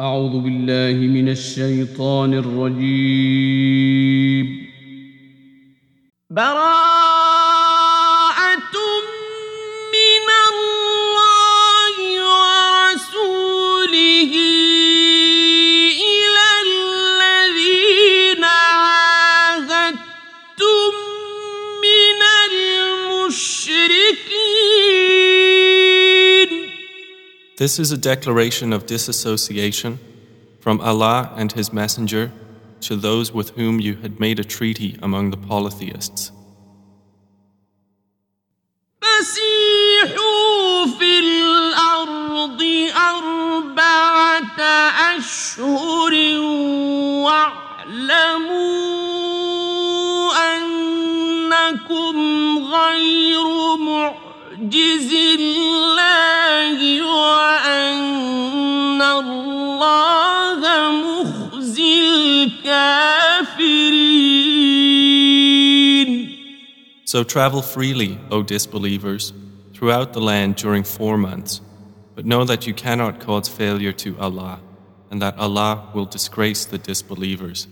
أعوذ بالله من الشيطان الرجيم. براءة This is a declaration of disassociation from Allah and His Messenger to those with whom you had made a treaty among the polytheists. So travel freely, O disbelievers, throughout the land during four months, but know that you cannot cause failure to Allah, and that Allah will disgrace the disbelievers.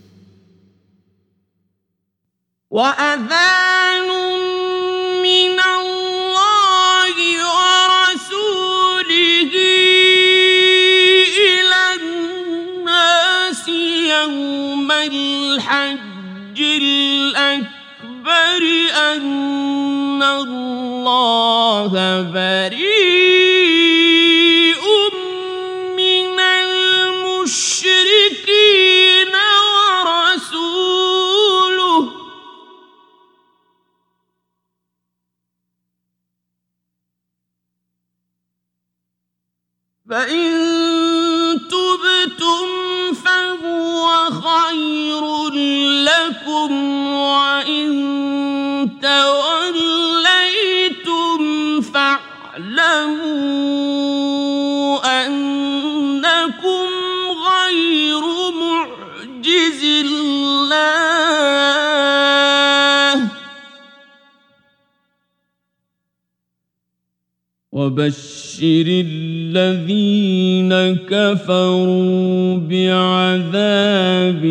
وأذان من الله ورسوله إلى الناس يوم الحج الأكبر أن الله بريء من المشركين ورسوله. فإن تبتم فهو خير لكم وإن توليتم فاعلموا أنكم غير معجز الله. وبشر الذين كفروا بعذاب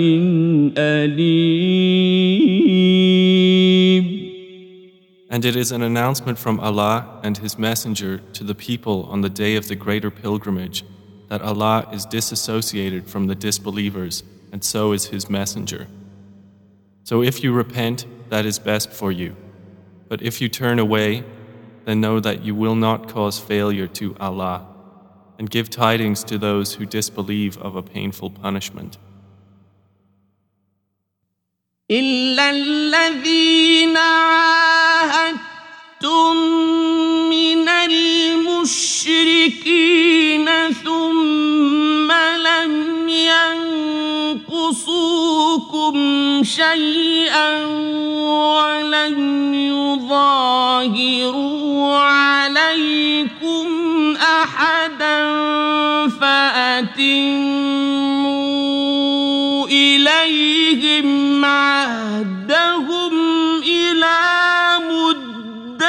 أليم. And it is an announcement from Allah and His Messenger to the people on the day of the greater pilgrimage that Allah is disassociated from the disbelievers, and so is His Messenger. So if you repent, that is best for you. But if you turn away, then know that you will not cause failure to Allah, and give tidings to those who disbelieve of a painful punishment. إلا الذين عاهدتم من المشركين ثم لم ينقصوكم شيئا ولم يظاهروا عليكم أحدا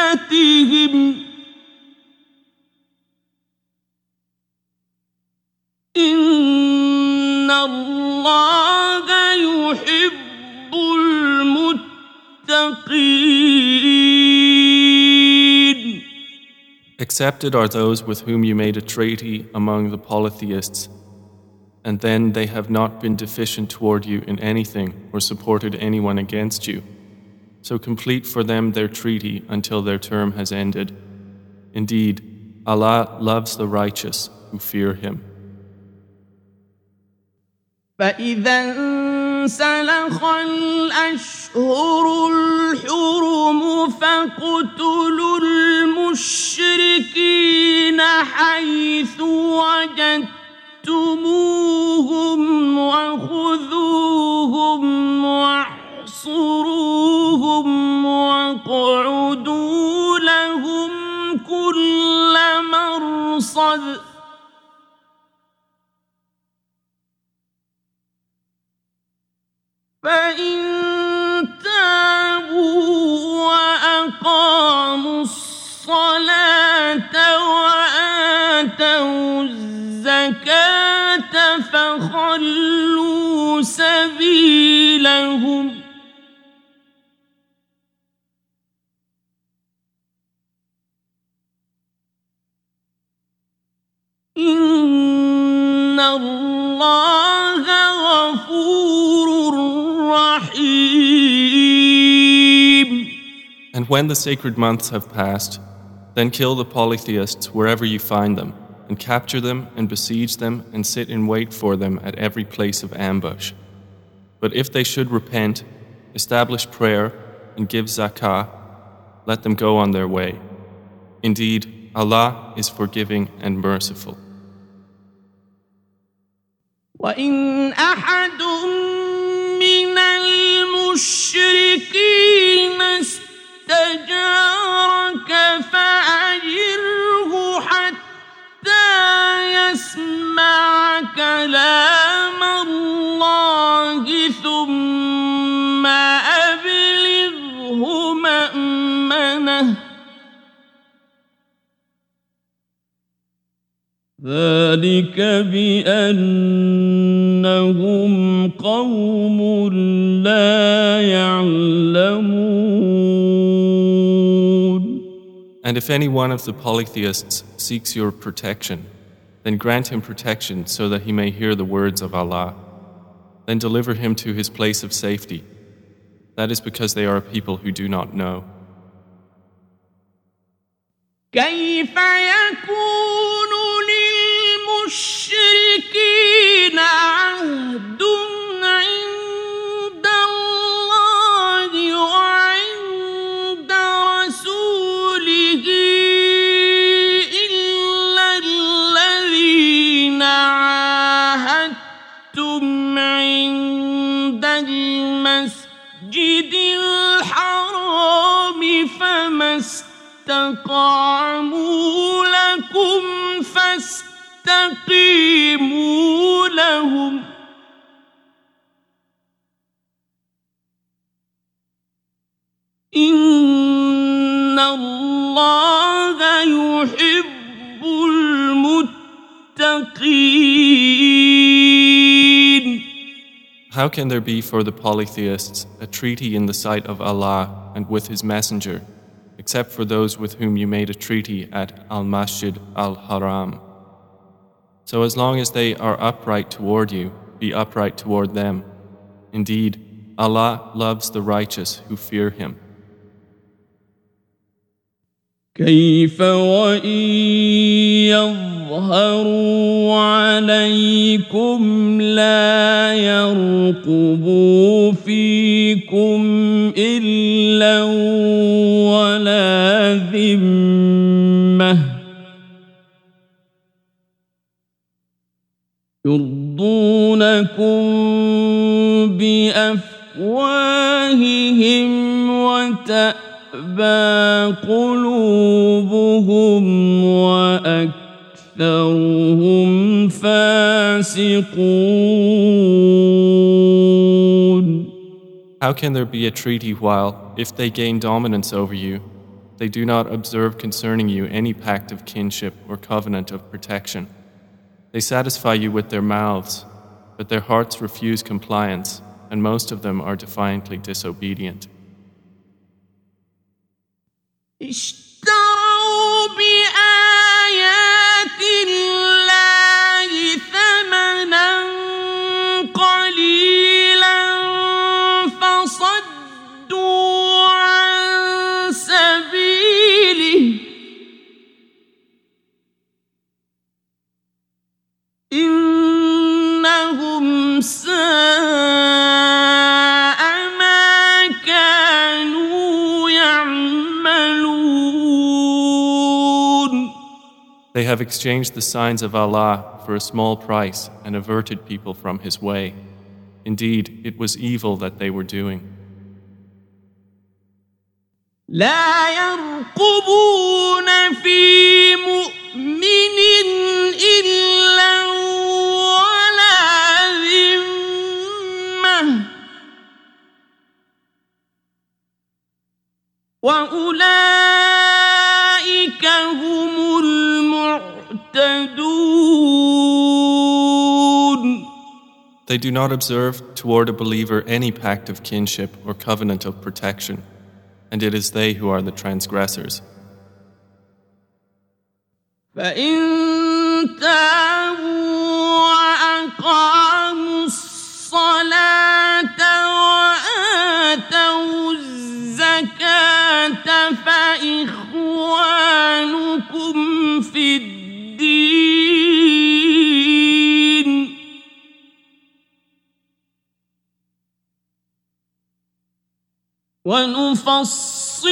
مدتهم إن الله يحب المتقين Accepted are those with whom you made a treaty among the polytheists, and then they have not been deficient toward you in anything or supported anyone against you. So complete for them their treaty until their term has ended. Indeed, Allah loves the righteous who fear Him. فإذا انسلخ الأشهر الحرم فاقتلوا المشركين حيث وجدتموهم وخذوهم واحصروهم واقعدوا لهم كل مرصد. فإن تابوا وأقاموا الصلاة وآتوا الزكاة فخلوا سبيلهم. إن الله غفور رحيم And when the sacred months have passed, then kill the polytheists wherever you find them, and capture them and besiege them and sit in wait for them at every place of ambush. But if they should repent, establish prayer, and give zakah, let them go on their way. Indeed, Allah is forgiving and merciful. وإن أحد من المشركين استجارك فأجره ذلك بأنهم قوم لا يعلمون And if any one of the polytheists seeks your protection, then grant him protection so that he may hear the words of Allah. Then deliver him to his place of safety. That is because they are a people who do not know. كيف يكون للمشركين عهد عند الله وعند رسوله إلا الذين عاهدتم عند المسجد الحرام فما استقاموا لكم فاستقيموا لهم إن الله يحب المتقين How can there be for the polytheists a treaty in the sight of Allah and with His Messenger, except for those with whom you made a treaty at Al Masjid Al Haram? So, as long as they are upright toward you, be upright toward them. Indeed, Allah loves the righteous who fear Him. كيف وإن يظهروا عليكم لا يرقبوا فيكم إلا ولا ذمة بأفواههم وتأبى قلوبهم وأكثرهم فاسقون How can there be a treaty while, if they gain dominance over you, they do not observe concerning you any pact of kinship or covenant of protection? They satisfy you with their mouths, but their hearts refuse compliance, and most of them are defiantly disobedient. They have exchanged the signs of Allah for a small price and averted people from His way. Indeed, it was evil that they were doing. لا يرقبون في مؤمن إلا ولا ذمة وأولئك هم المعتدون They do not observe toward a believer any pact of kinship or covenant of protection, and it is they who are the transgressors. فإن تابوا وأقاموا ونفصل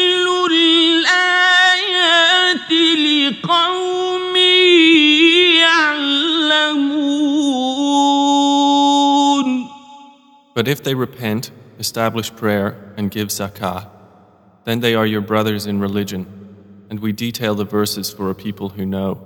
الآيات لقوم يعلمون But if they repent, establish prayer, and give zakah, then they are your brothers in religion, and we detail the verses for a people who know.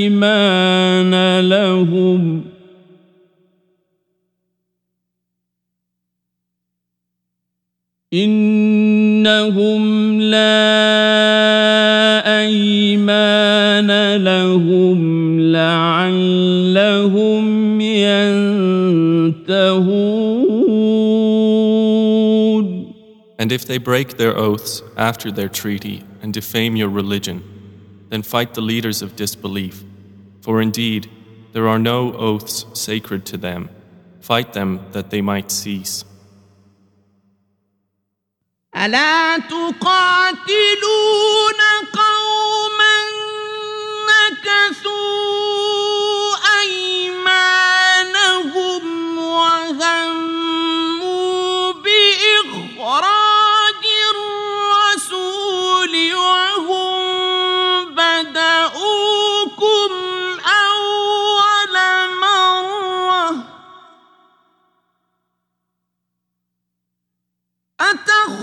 أيمان لهم إنهم لا أيمان لهم لعلهم ينتهون And if they break their oaths after their treaty and defame your religion, then fight the leaders of disbelief. For indeed, there are no oaths sacred to them. Fight them that they might cease. ألا تقاتلون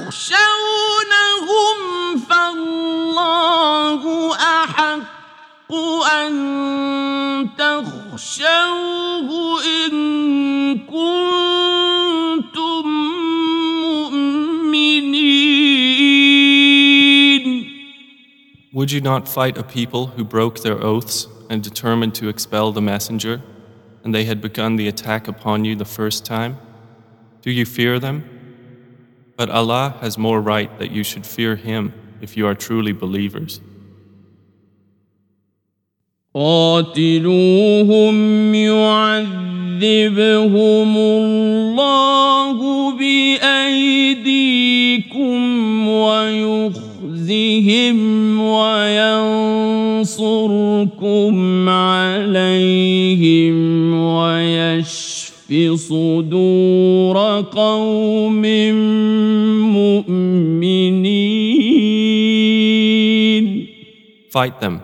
أتخشونهم فالله أحق أن تخشوه إن كنتم مؤمنين Would you not fight a people who broke their oaths and determined to expel the messenger, and they had begun the attack upon you the first time? Do you fear them? But Allah has more right that you should fear Him if you are truly believers. قاتلوهم يعذبهم الله بأيديكم ويخزهم وينصركم عليهم ويشف صدور قوم مؤمنين Fight them.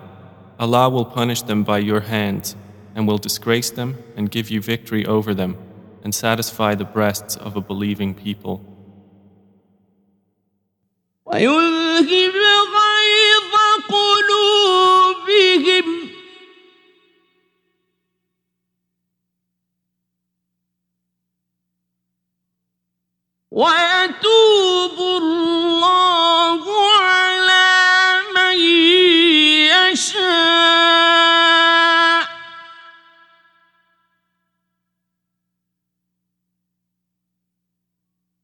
Allah will punish them by your hands, and will disgrace them and give you victory over them, and satisfy the breasts of a believing people. ويذهب ويتوب الله على من يشاء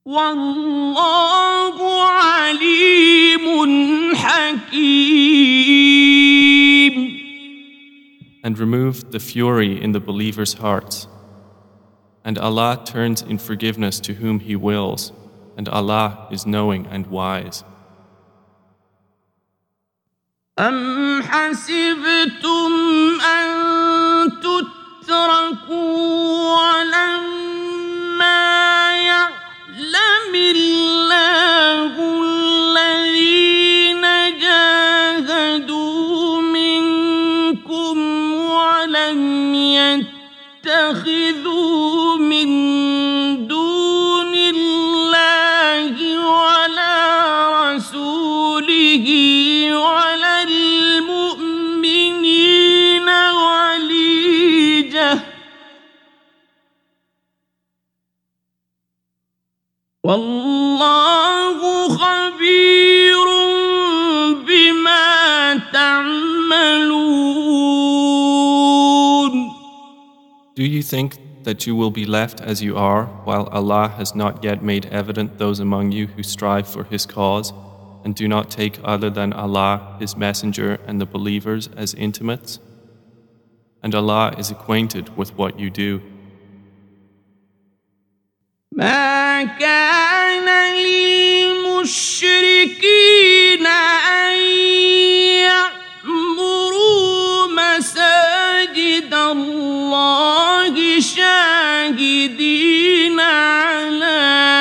والله عليم حكيم and remove the fury in the believers' hearts. And Allah turns in forgiveness to whom He wills, and Allah is knowing and wise. أم حسبتم أن تتركوا ولما يعلم الله الذين والله خبير بما تعملون Do you think that you will be left as you are while Allah has not yet made evident those among you who strive for His cause and do not take other than Allah, His Messenger, and the believers as intimates? And Allah is acquainted with what you do. ما للمشركين أن يعمروا مساجد الله شاهدين على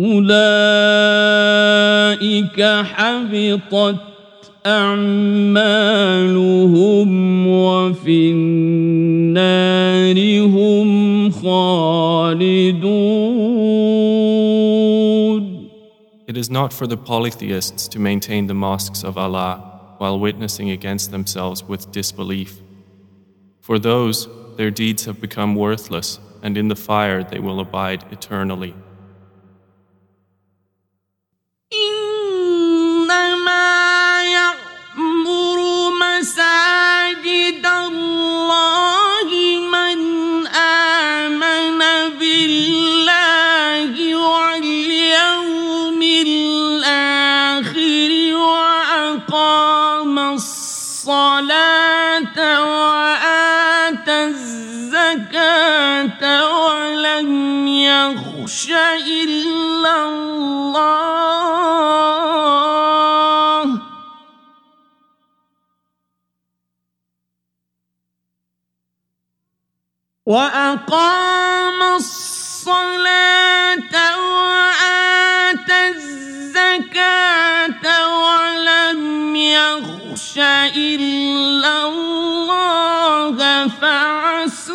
أولئك حبطت أعمالهم وفي النار هم خالدون It is not for the polytheists to maintain the mosques of Allah while witnessing against themselves with disbelief. For those, their deeds have become worthless, and in the fire they will abide eternally. يخش إلا الله. وأقام الصلاة وآتى الزكاة ولم يخش إلا الله فعسى.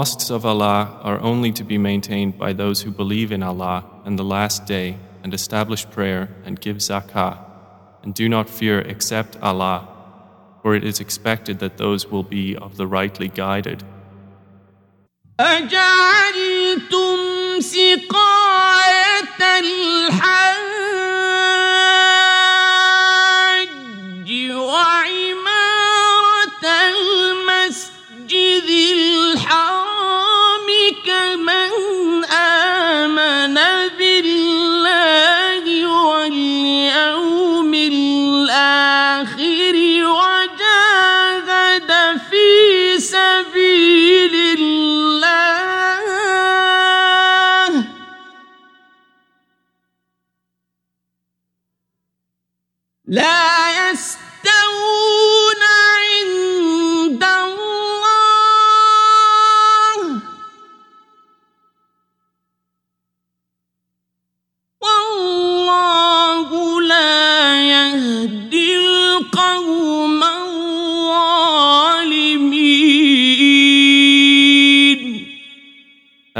mosques of Allah are only to be maintained by those who believe in Allah and the Last Day and establish prayer and give zakah and do not fear except Allah, for it is expected that those will be of the rightly guided. أجعلتم سقاية الحاج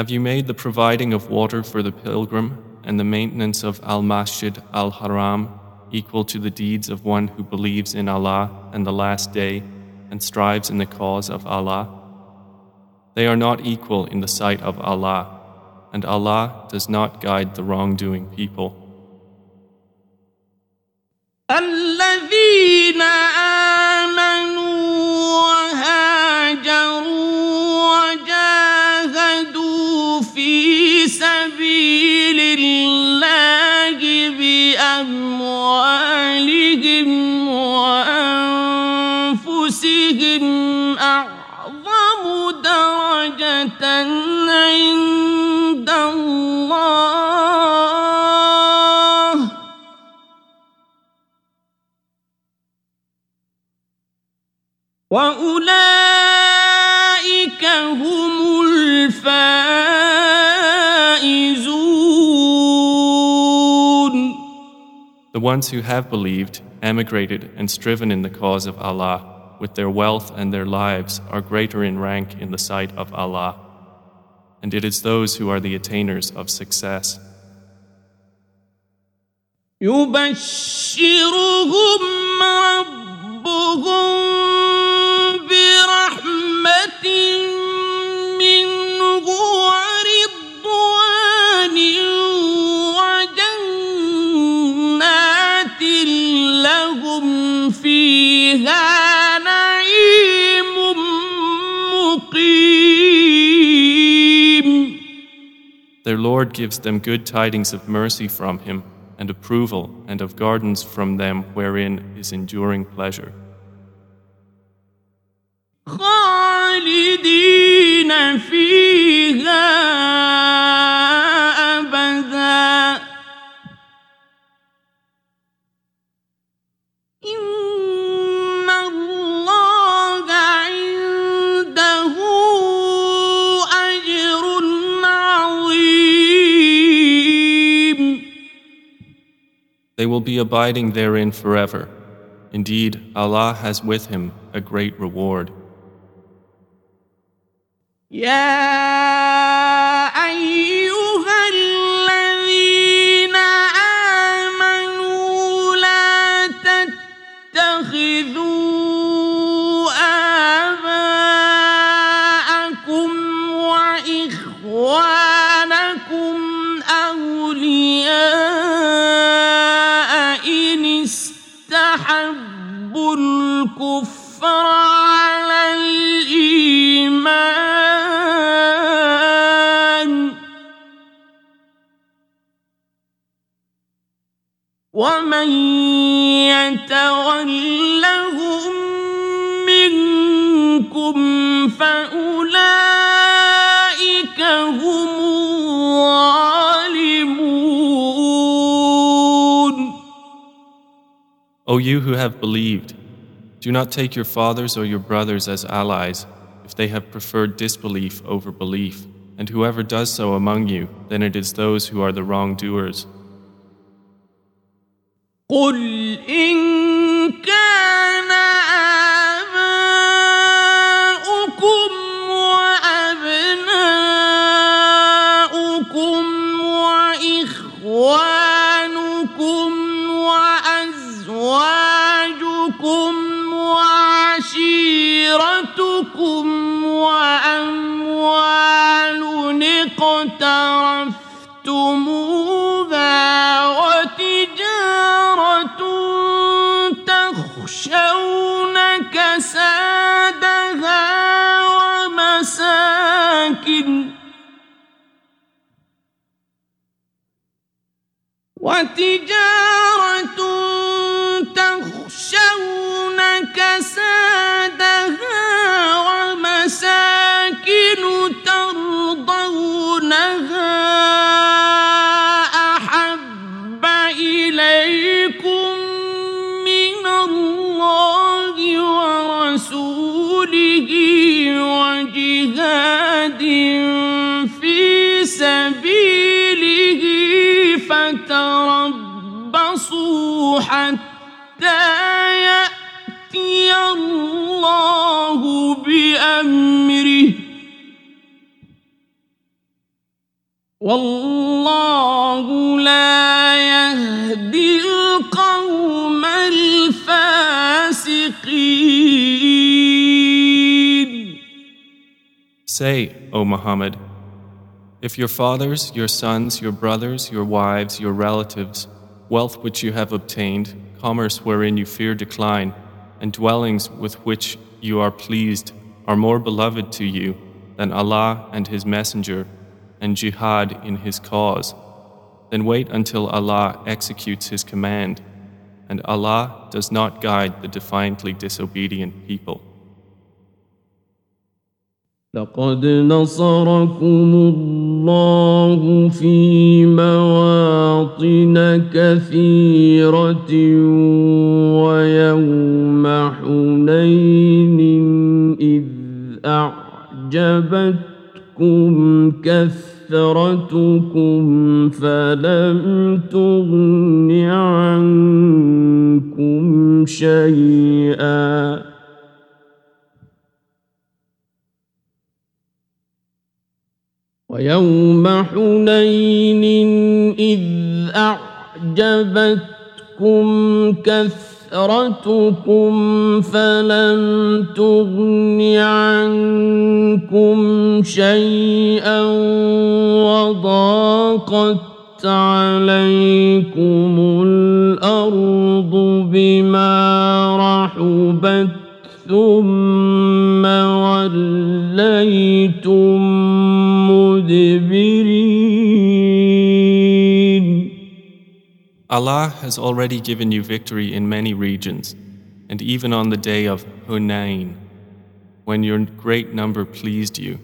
Have you made the providing of water for the pilgrim and the maintenance of Al Masjid Al Haram equal to the deeds of one who believes in Allah and the Last Day and strives in the cause of Allah? They are not equal in the sight of Allah, and Allah does not guide the wrongdoing people. الذين بأموالهم وأنفسهم أعظم درجة عند الله. وأولئك هم الفائزون. The ones who have believed, emigrated, and striven in the cause of Allah, with their wealth and their lives, are greater in rank in the sight of Allah. And it is those who are the attainers of success. يبشرهم ربهم برحمة فيها نعيم مقيم Their Lord gives them good tidings of mercy from Him and approval and of gardens from them wherein is enduring pleasure. خالدين فيها will be abiding therein forever. Indeed, Allah has with Him a great reward. يا استحبوا الكفر على الإيمان. ومن يتولهم O you who have believed, do not take your fathers or your brothers as allies if they have preferred disbelief over belief, and whoever does so among you, then it is those who are the wrongdoers. وتجارة الله بأمره والله لا يهدي القوم الفاسقين Say, O Muhammad, if your fathers, your sons, your brothers, your wives, your relatives, wealth which you have obtained, commerce wherein you fear decline, and dwellings with which you are pleased are more beloved to you than Allah and His Messenger and jihad in His cause, then wait until Allah executes His command, and Allah does not guide the defiantly disobedient people. لقد نصركم الله في مواطن كثيرة ويوم أعجبتكم كثرتكم فلم تغن عنكم شيئا. ويوم حنين إذ أعجبتكم كثرتكم فلم تغن عنكم شيئا وضاقت عليكم الأرض بما رحبت ثم وليتم Allah has already given you victory in many regions, and even on the day of Hunain, when your great number pleased you.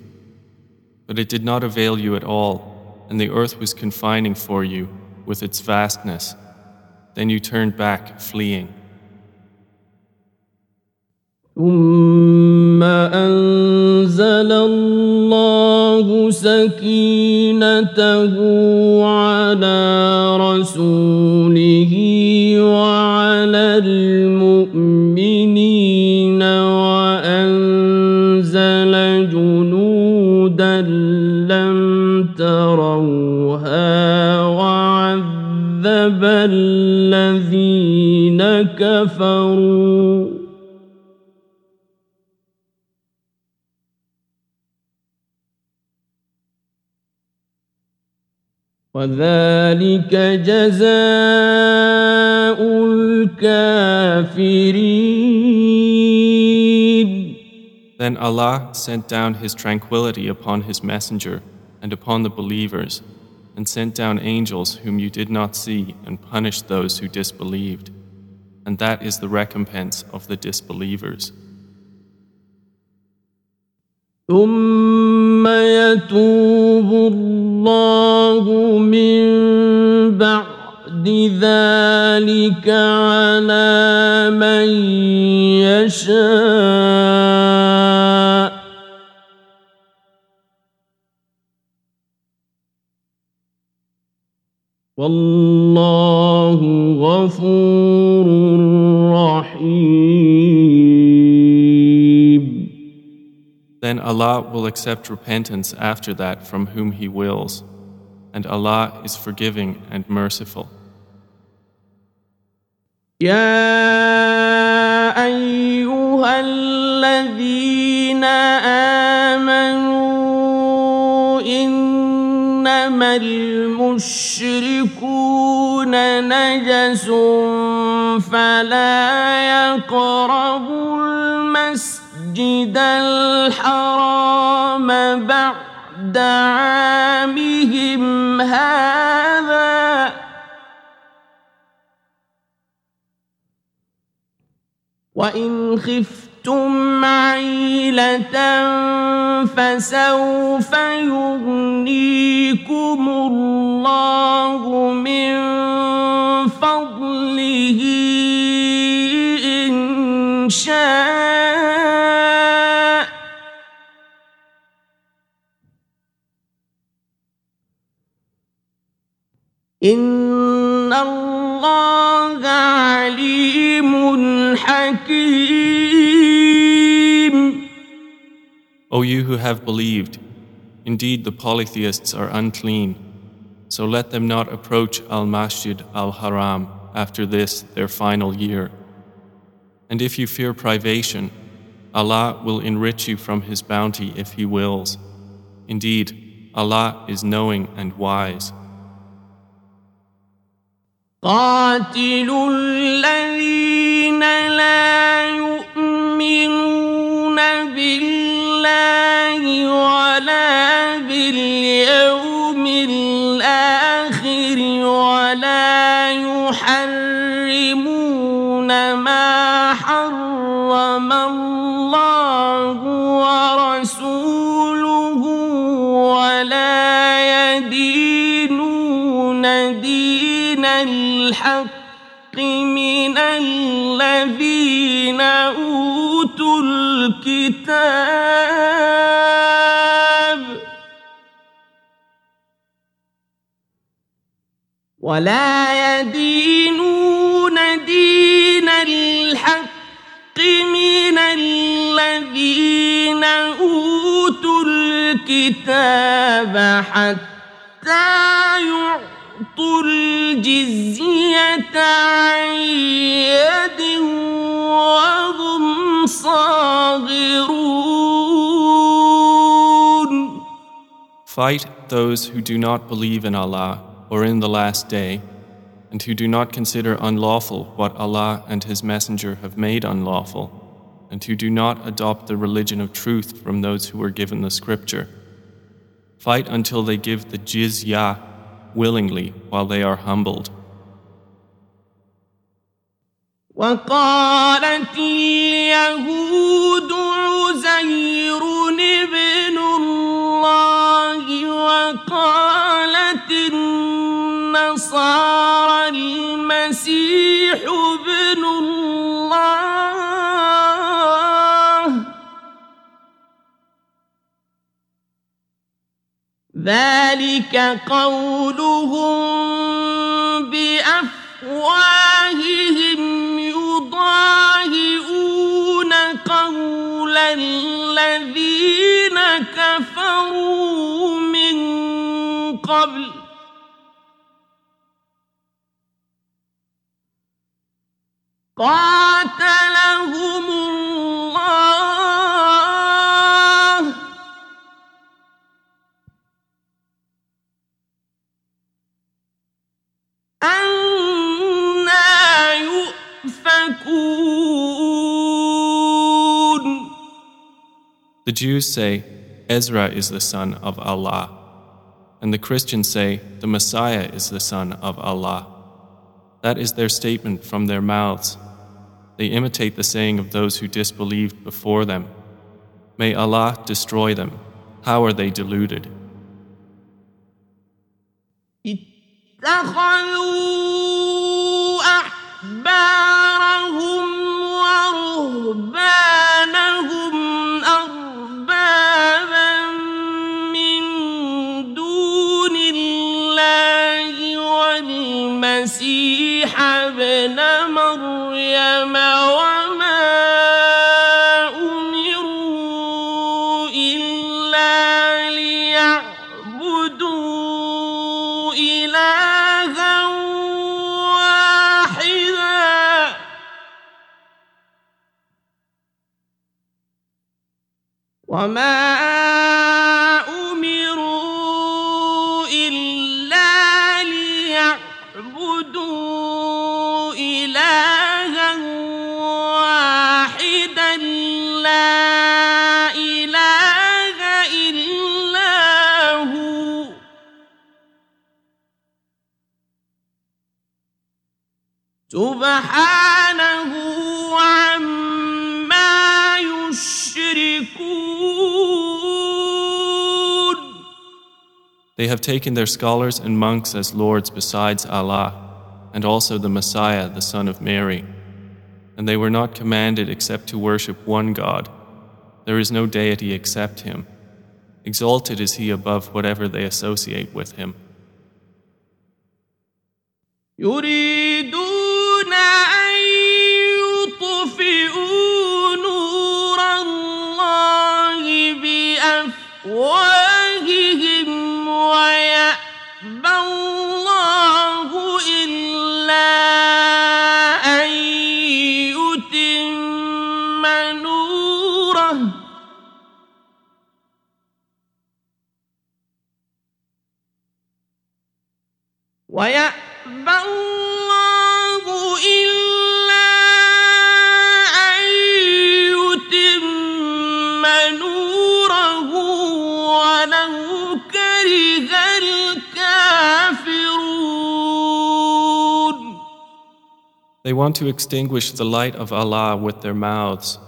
But it did not avail you at all, and the earth was confining for you with its vastness. Then you turned back, fleeing. ثم أنزل الله سكينته على وذلك جزاء الكافرين Then Allah sent down His tranquility upon His messenger and upon the believers, and sent down angels whom you did not see and punished those who disbelieved. And that is the recompense of the disbelievers. ثم يتوب الله من بعد ذلك على من يشاء. والله غفور Then Allah will accept repentance after that from whom He wills, and Allah is forgiving and merciful. يا أيها الذين آمنوا إنما المشركون نجس فلا يقربوا المسجد الحرام بعد عامهم هذا. وإن خفتم عيلة فسوف يغنيكم الله من فضله إن شاء. إن الله عليم حكيم O you who have believed, indeed the polytheists are unclean, so let them not approach Al Masjid Al Haram after this their final year. And if you fear privation, Allah will enrich you from His bounty if He wills. Indeed, Allah is knowing and wise. قاتلوا الذين لا الحق من الذين أوتوا الكتاب. ولا يدينون دين الحق من الذين أوتوا الكتاب حتى يعطوا الجزية عن يد وهم صاغرون Fight those who do not believe in Allah or in the last day and who do not consider unlawful what Allah and His Messenger have made unlawful and who do not adopt the religion of truth from those who were given the scripture. Fight until they give the jizya willingly while they are humbled. وقالت اليهود عزير ابن الله وقالت النصارى المسيح ذلك قولهم بأفواههم يضاهئون قول الذين كفروا من قبل. قاتلهم الله The Jews say, Ezra is the son of Allah, and the Christians say, the Messiah is the son of Allah. That is their statement from their mouths. They imitate the saying of those who disbelieved before them. May Allah destroy them. How are they deluded? اتخذوا أحبارهم ورهبانهم They have taken their scholars and monks as lords besides Allah, and also the Messiah, the son of Mary. And they were not commanded except to worship one God. There is no deity except Him. Exalted is He above whatever they associate with Him. They want to extinguish the light of Allah with their mouths,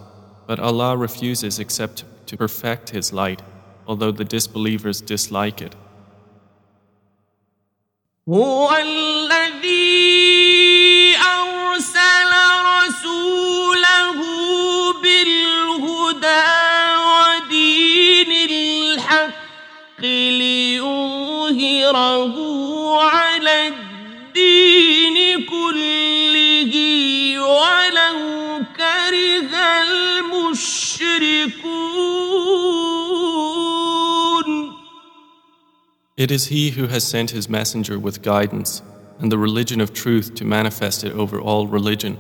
but Allah refuses except to perfect His light, although the disbelievers dislike it. It is He who has sent His Messenger with guidance and the religion of truth to manifest it over all religion,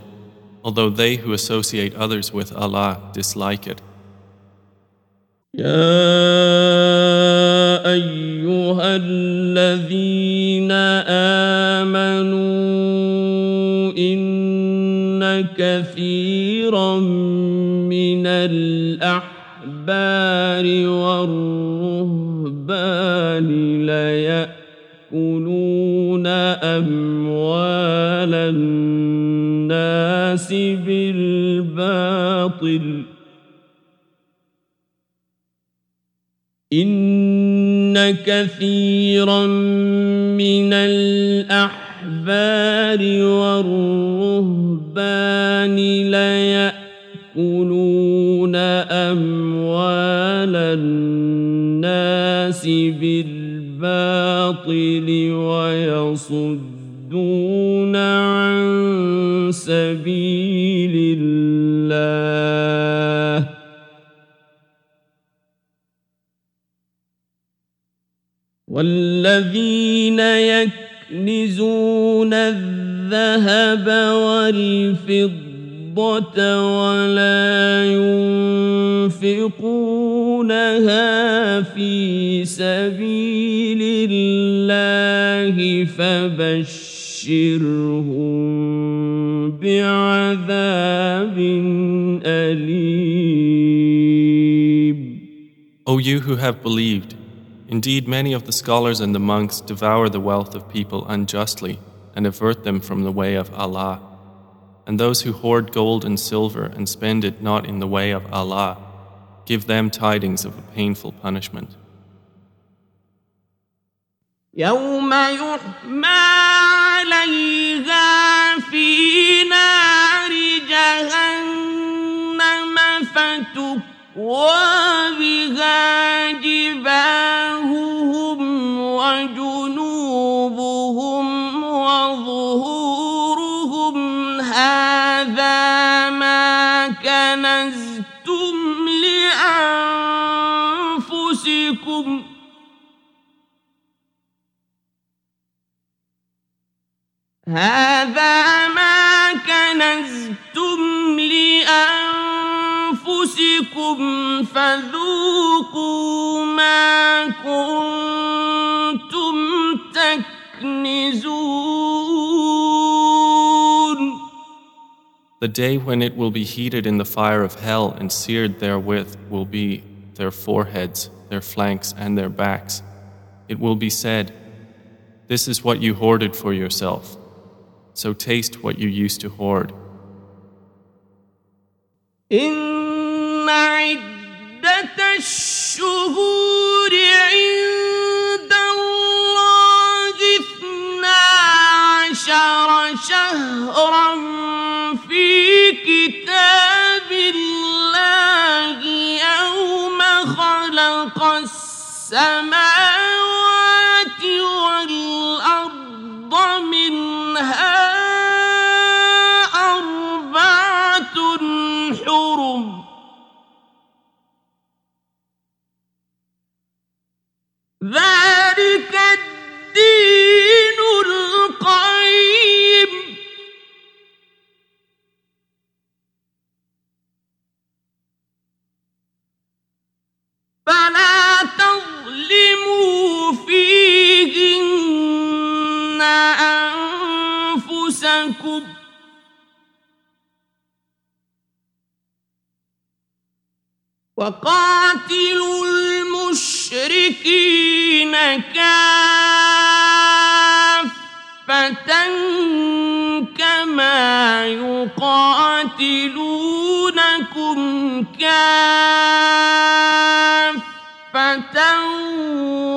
although they who associate others with Allah dislike it. يا أيها الذين آمنوا إن كثيرا من الأحبار والرهبان أموال الناس بالباطل. إن كثيرا من الأحبار والرهبان ليأكلون أموال الناس بالباطل ويصدون عن سبيل الله. والذين يكنزون الذهب والفضة ولا ينفقونها في سبيل الله فبشرهم بعذاب أليم O you who have believed, indeed many of the scholars and the monks devour the wealth of people unjustly and avert them from the way of Allah. And those who hoard gold and silver and spend it not in the way of Allah, give them tidings of a painful punishment. يوم يحمى نار جهنم فتكوى بها جباههم وجنوبهم وظهورهم. هذا ما كنزتم لأنفسكم. هذا ما كنزتم لأنفسكم فذوقوا ما كنتم تكنزون The day when it will be heated in the fire of hell and seared therewith will be their foreheads, their flanks, and their backs. It will be said, This is what you hoarded for yourself. So taste what you used to hoard. إن عدة الشهور عند الله اثنا عشر شهرا في كتاب الله يوم خلق السماوات ذلك الدين القيم. فلا تظلموا فيهن أنفسكم. وقاتلوا المشركين كافة كما يقاتلونكم كافة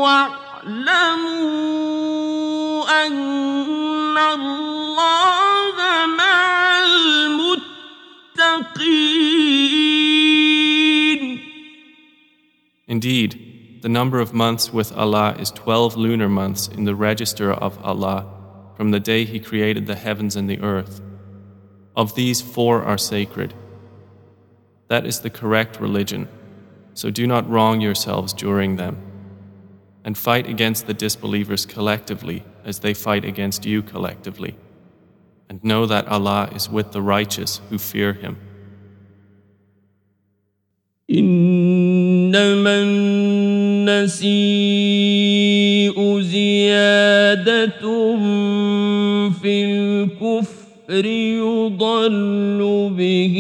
واعلموا أن الله مع المتقين. Indeed, the number of months with Allah is 12 lunar months in the register of Allah from the day He created the heavens and the earth. Of these, four are sacred. That is the correct religion, so do not wrong yourselves during them. and fight against the disbelievers collectively as they fight against you collectively. And know that Allah is with the righteous who fear Him. إنما النسيء زيادة في الكفر يضل به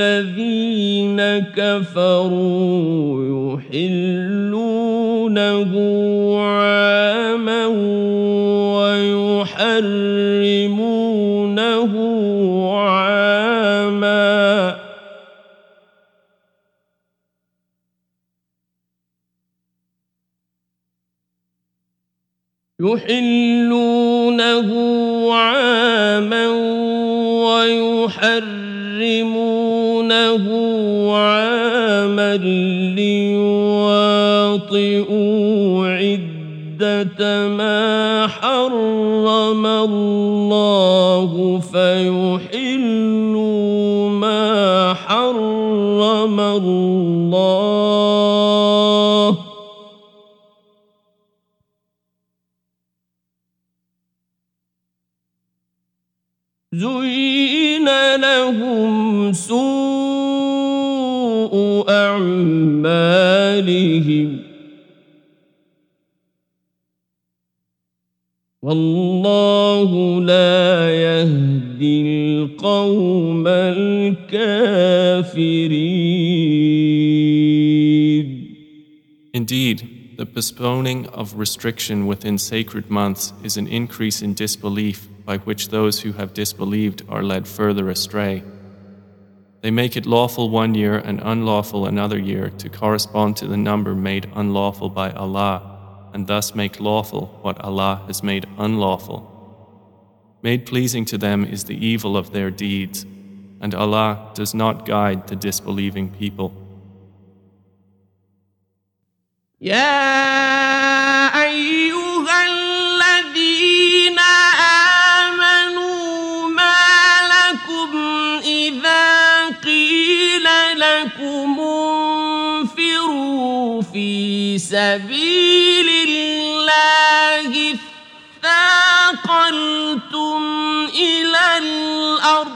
الذين كفروا يحلونه عاما يحلونه عاما ويحرمونه عاما ليواطئوا عدة ما حرم الله فيحلوا ما حرم الله زين لهم سوء أعمالهم والله لا يهدي القوم الكافرين Indeed, the postponing of restriction within sacred months is an increase in disbelief by which those who have disbelieved are led further astray. They make it lawful one year and unlawful another year to correspond to the number made unlawful by Allah, and thus make lawful what Allah has made unlawful. Made pleasing to them is the evil of their deeds, and Allah does not guide the disbelieving people. يا أيها الذين آمنوا ما لكم إذا قيل لكم انفروا في سبيل الله اثاقلتم إلى الأرض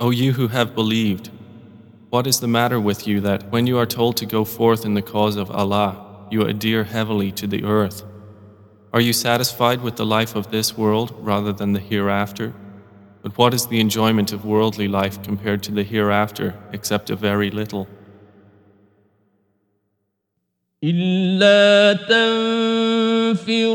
O you who have believed, what is the matter with you that when you are told to go forth in the cause of Allah, you adhere heavily to the earth? Are you satisfied with the life of this world rather than the hereafter? But what is the enjoyment of worldly life compared to the hereafter except a very little? إلا تنفروا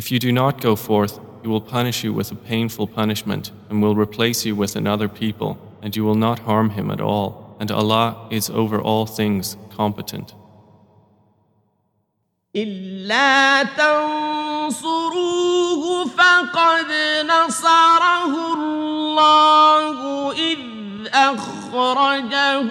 If you do not go forth, He will punish you with a painful punishment and will replace you with another people, and you will not harm him at all. And Allah is over all things competent. إلا تنصروه فقد نصره الله إذ أخرجه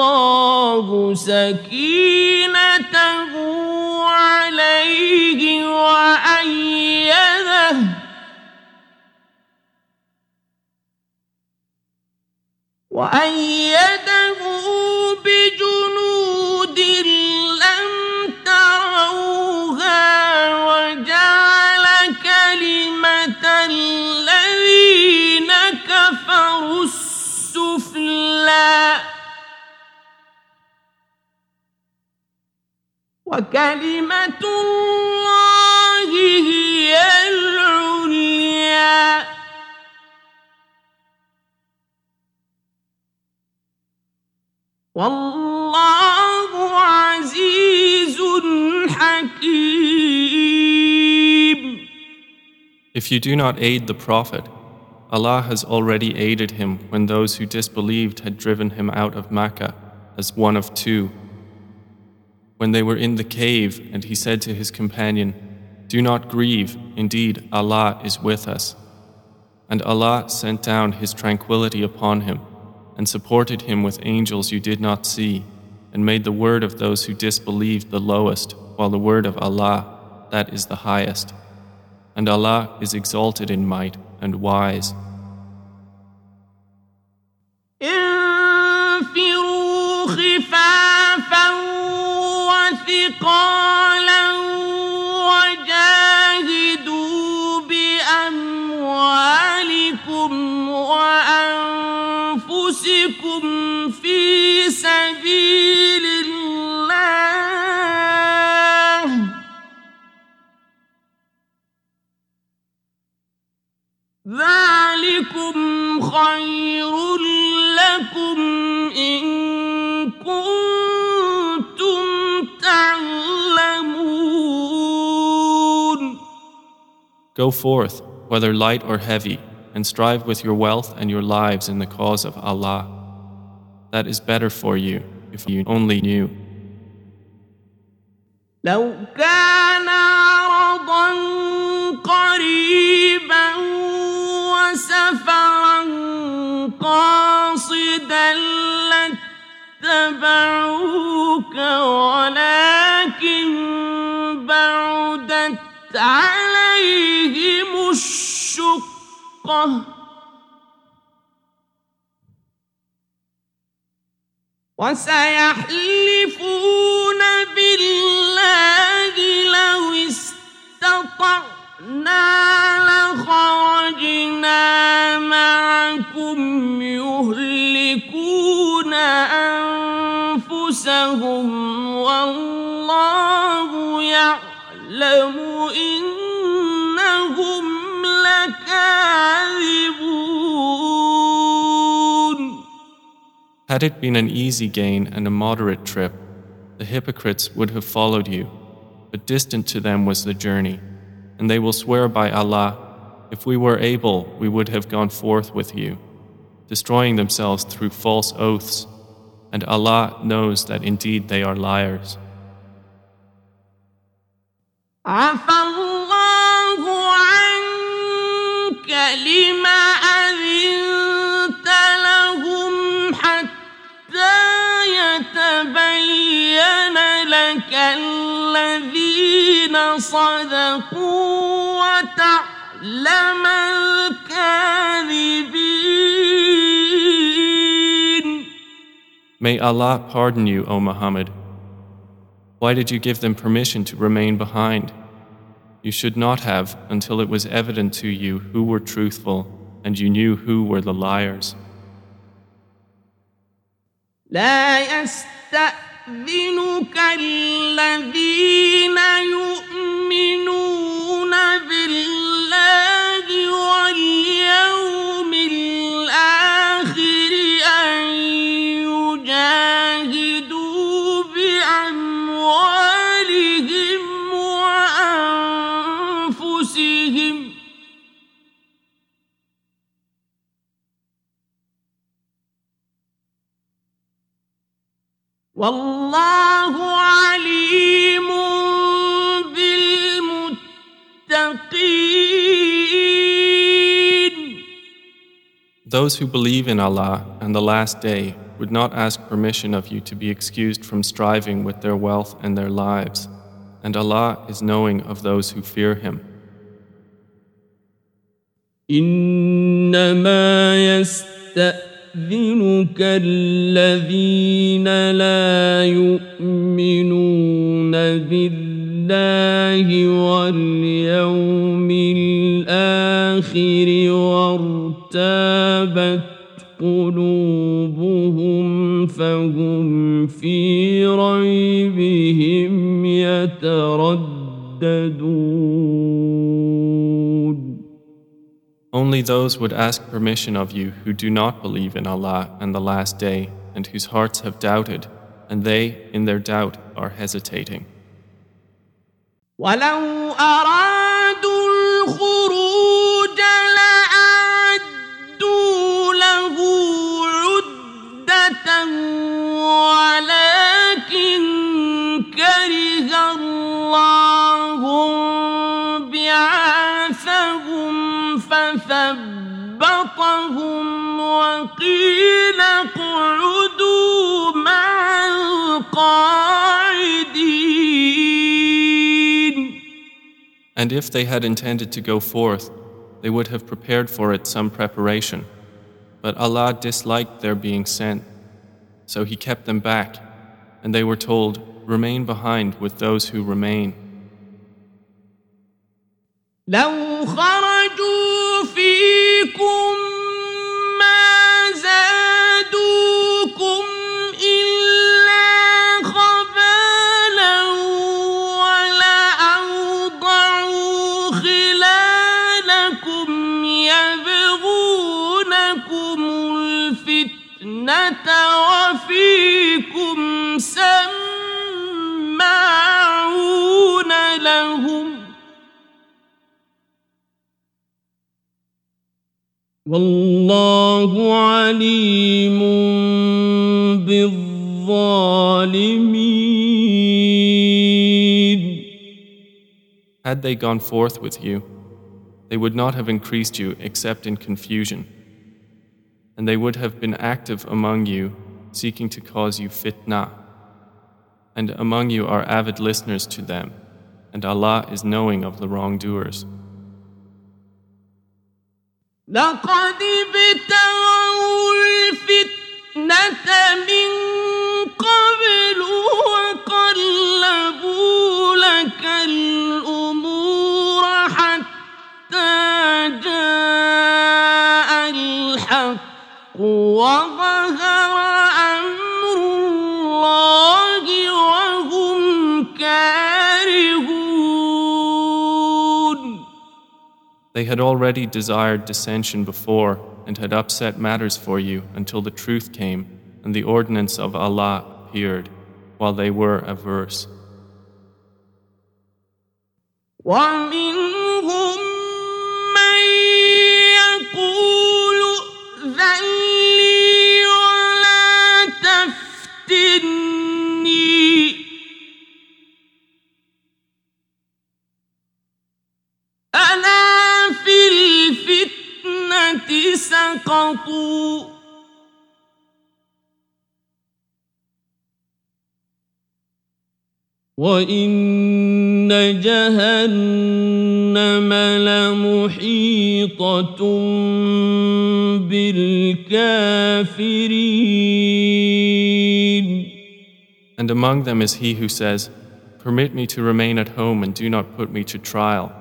الله سكينته عليه وأيده. وأيده بجنود وكلمة الله هي العليا والله عزيز حكيم If you do not aid the Prophet, Allah has already aided him when those who disbelieved had driven him out of Makkah as one of two. When they were in the cave, and he said to his companion, Do not grieve, indeed Allah is with us. And Allah sent down His tranquility upon him and supported him with angels you did not see, and made the word of those who disbelieved the lowest, while the word of Allah, that is the highest. And Allah is exalted in might and wise. وثقالا وجاهدوا بأموالكم وأنفسكم في سبيل الله. ذلكم خير لكم Go forth, whether light or heavy, and strive with your wealth and your lives in the cause of Allah. That is better for you if you only knew. لو كان عرضا قريبا وسفرا قاصدا لاتبعوك ولكن بعدت عليهم الشقه وسيحلفون بالله لو استطعنا. Had it been an easy gain and a moderate trip, the hypocrites would have followed you, but distant to them was the journey. And they will swear by Allah, if we were able, we would have gone forth with you, destroying themselves through false oaths. And Allah knows that indeed they are liars. عفى الله عنك لما لك الذين صدقوا وتعلم الكاذبين May Allah pardon you, O Muhammad. Why did you give them permission to remain behind? You should not have until it was evident to you who were truthful and you knew who were the liars. لا يستأذنك الذين يؤمنون والله عليم Those who believe in Allah and the Last Day would not ask permission of you to be excused from striving with their wealth and their lives, and Allah is knowing of those who fear Him. إنما يستأذنك الذين لا يؤمنون بالله واليوم الآخر وارتابت قلوبهم فهم في ريبهم يترددون. Only those would ask permission of you who do not believe in Allah and the Last Day, and whose hearts have doubted, and they, in their doubt, are hesitating. وقيل اقعدوا مع القاعدين And if they had intended to go forth, they would have prepared for it some preparation. But Allah disliked their being sent, so He kept them back, and they were told, Remain behind with those who remain. لو خرجوا فيكم والله عليم بالظالمين Had they gone forth with you, they would not have increased you except in confusion. And they would have been active among you, seeking to cause you fitna. And among you are avid listeners to them, and Allah is knowing of the wrongdoers. لقد ابتغوا الفتنة من They had already desired dissension before and had upset matters for you until the truth came and the ordinance of Allah appeared, while they were averse. ومنهم سقطوا وإن جهنم لمحيطة بالكافرين And among them is he who says, Permit me to remain at home and do not put me to trial.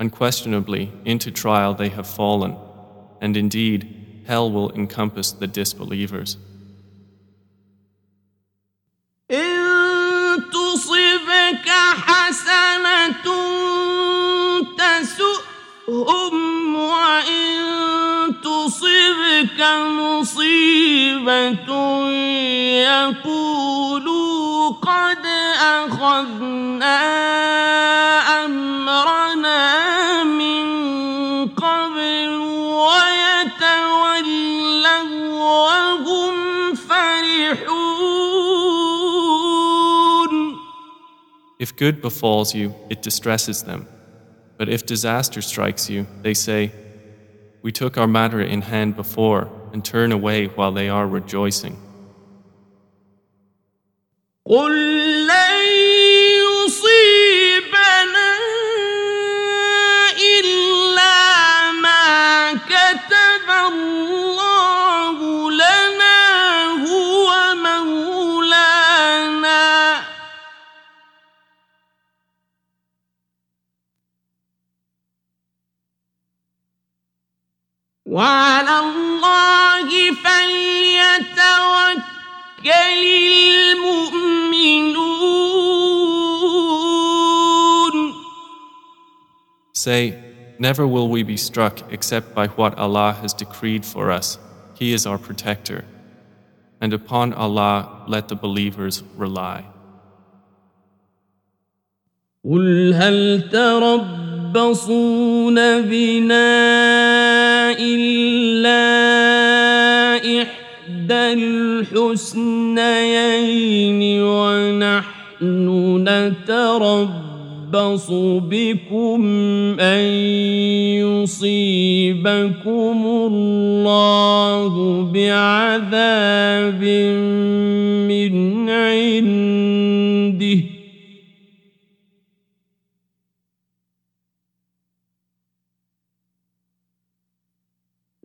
Unquestionably, into trial they have fallen, and indeed, hell will encompass the disbelievers. إن تصبك حسنة تسؤهم وإن تصبك مصيبة يقولوا قد أخذنا If good befalls you, it distresses them. But if disaster strikes you, they say, We took our matter in hand before, and turn away while they are rejoicing. وعلى الله فليتوكل المؤمنون Say, Never will we be struck except by what Allah has decreed for us. He is our protector. And upon Allah let the believers rely. قل هل تربصون بنا إلا إحدى الحسنيين ونحن نتربص بكم أن يصيبكم الله بعذاب من عنده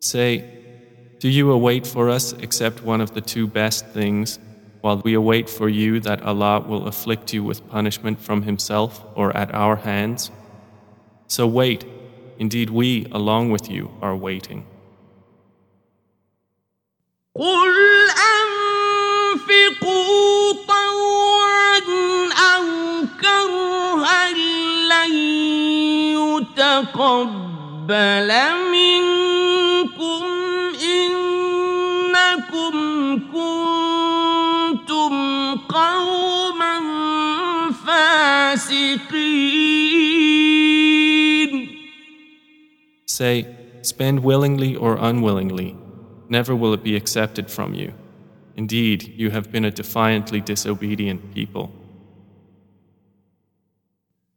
Say, Do you await for us except one of the two best things, while we await for you that Allah will afflict you with punishment from Himself or at our hands? So wait, indeed we, along with you, are waiting. قل أنفقوا يتقبل منكم إنكم كنتم قوما فاسقين Say, Spend willingly or unwillingly, never will it be accepted from you. Indeed, you have been a defiantly disobedient people.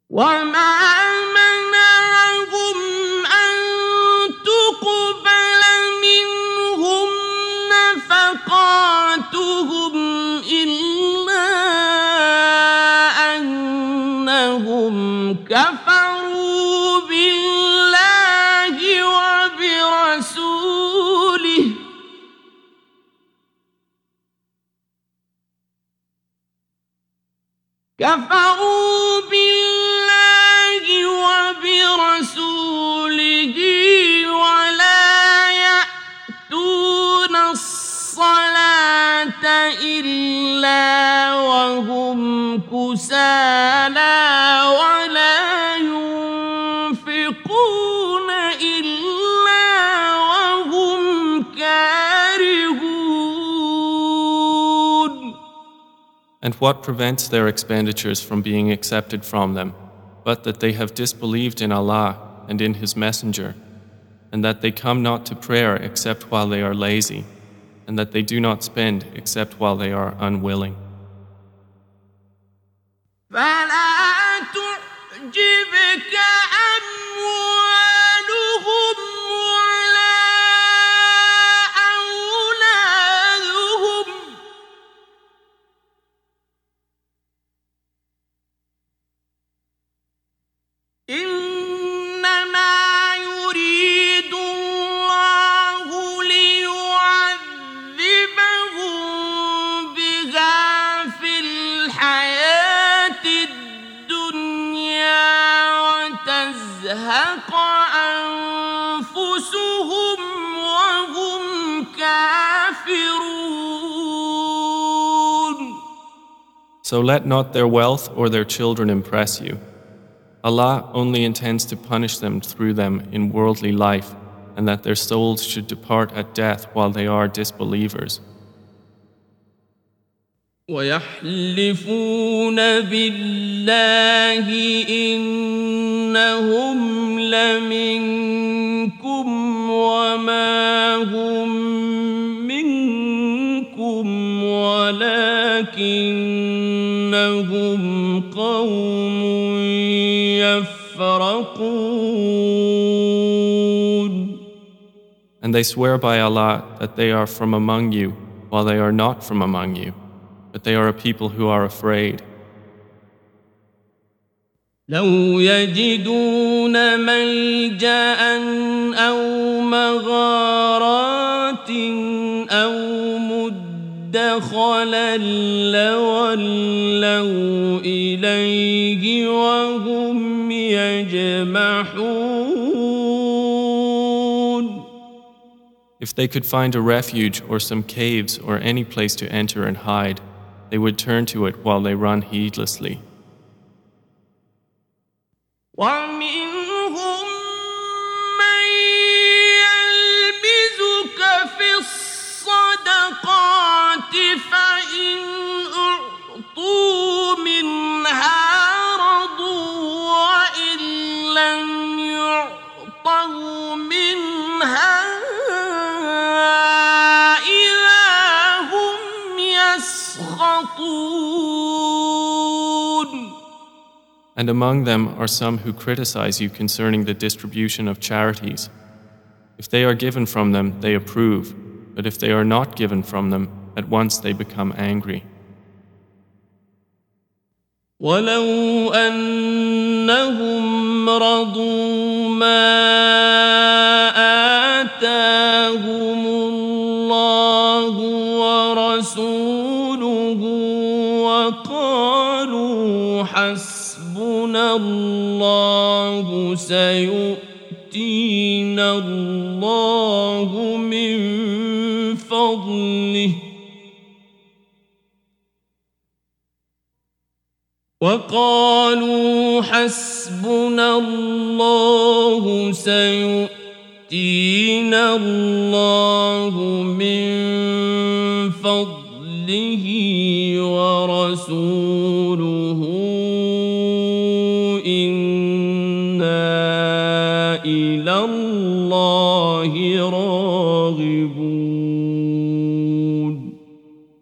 وما كفروا بالله وبرسوله ولا يأتون الصلاة إلا وهم كسالى. And what prevents their expenditures from being accepted from them, but that they have disbelieved in Allah and in His Messenger, and that they come not to prayer except while they are lazy, and that they do not spend except while they are unwilling. فلا تعجبك So let not their wealth or their children impress you. Allah only intends to punish them through them in worldly life, and that their souls should depart at death while they are disbelievers. ويحلفون بالله إنهم لمنكم وما هم قوم يفرقون And they swear by Allah that they are from among you, while they are not from among you, but they are a people who are afraid. لو يجدون ملجا او مغارات مدخلا لولوا اليه وهم يجمحون If they could find a refuge or some caves or any place to enter and hide, they would turn to it while they run heedlessly. ومنهم من يلبسك في الصدقات And among them are some who criticize you concerning the distribution of charities. If they are given from them, they approve, but if they are not given from them, at once they become angry. ولو أنهم رضوا ما الله سيؤتينا الله من فضله وقالوا حسبنا الله سيؤتينا الله من فضله ورسوله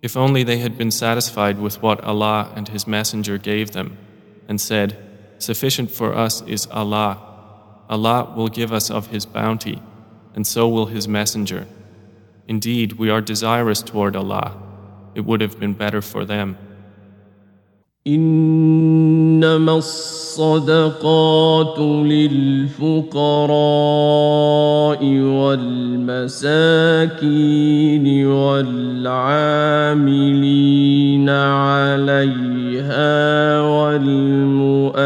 If only they had been satisfied with what Allah and His Messenger gave them, and said, Sufficient for us is Allah. Allah will give us of His bounty, and so will His Messenger. Indeed, we are desirous toward Allah. It would have been better for them. إنما الصدقات للفقراء والمساكين والعاملين عليها والمؤلفة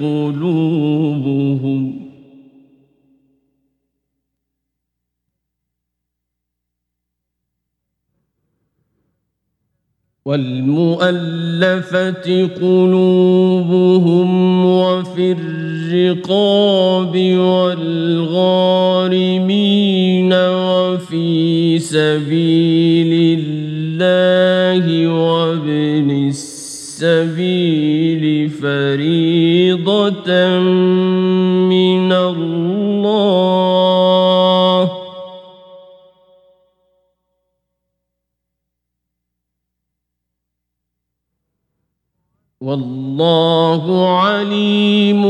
قلوبهم والمؤلفة قلوبهم وفي الرقاب والغارمين وفي سبيل الله وابن السبيل فريضة والله عليم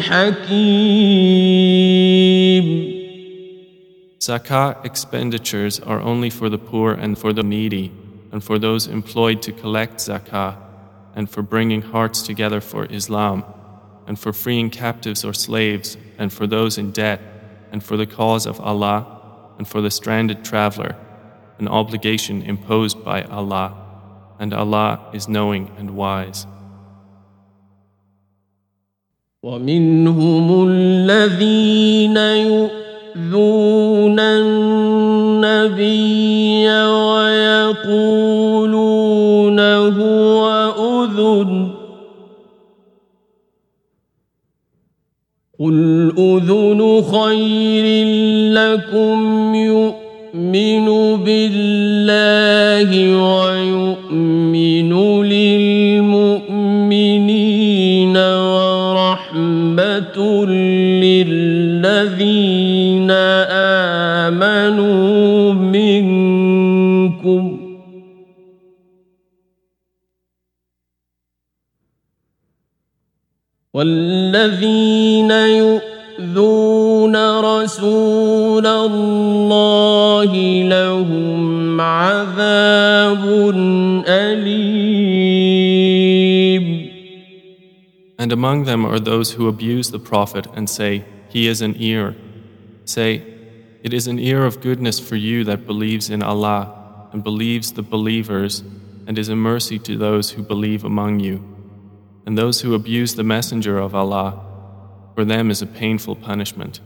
حكيم Zakah expenditures are only for the poor and for the needy, and for those employed to collect zakah, and for bringing hearts together for Islam, and for freeing captives or slaves, and for those in debt, and for the cause of Allah, and for the stranded traveler, an obligation imposed by Allah, and Allah is knowing and wise. ومنهم الذين يؤذون النبي ويقولون أذن. قل أذن خير لكم يؤمن بالله ويؤمن للمؤمنين. للذين آمنوا منكم. والذين يؤذون رسول الله لهم عذاب أليم. And among them are those who abuse the Prophet and say, He is an ear. Say, It is an ear of goodness for you that believes in Allah and believes the believers and is a mercy to those who believe among you. And those who abuse the Messenger of Allah, for them is a painful punishment.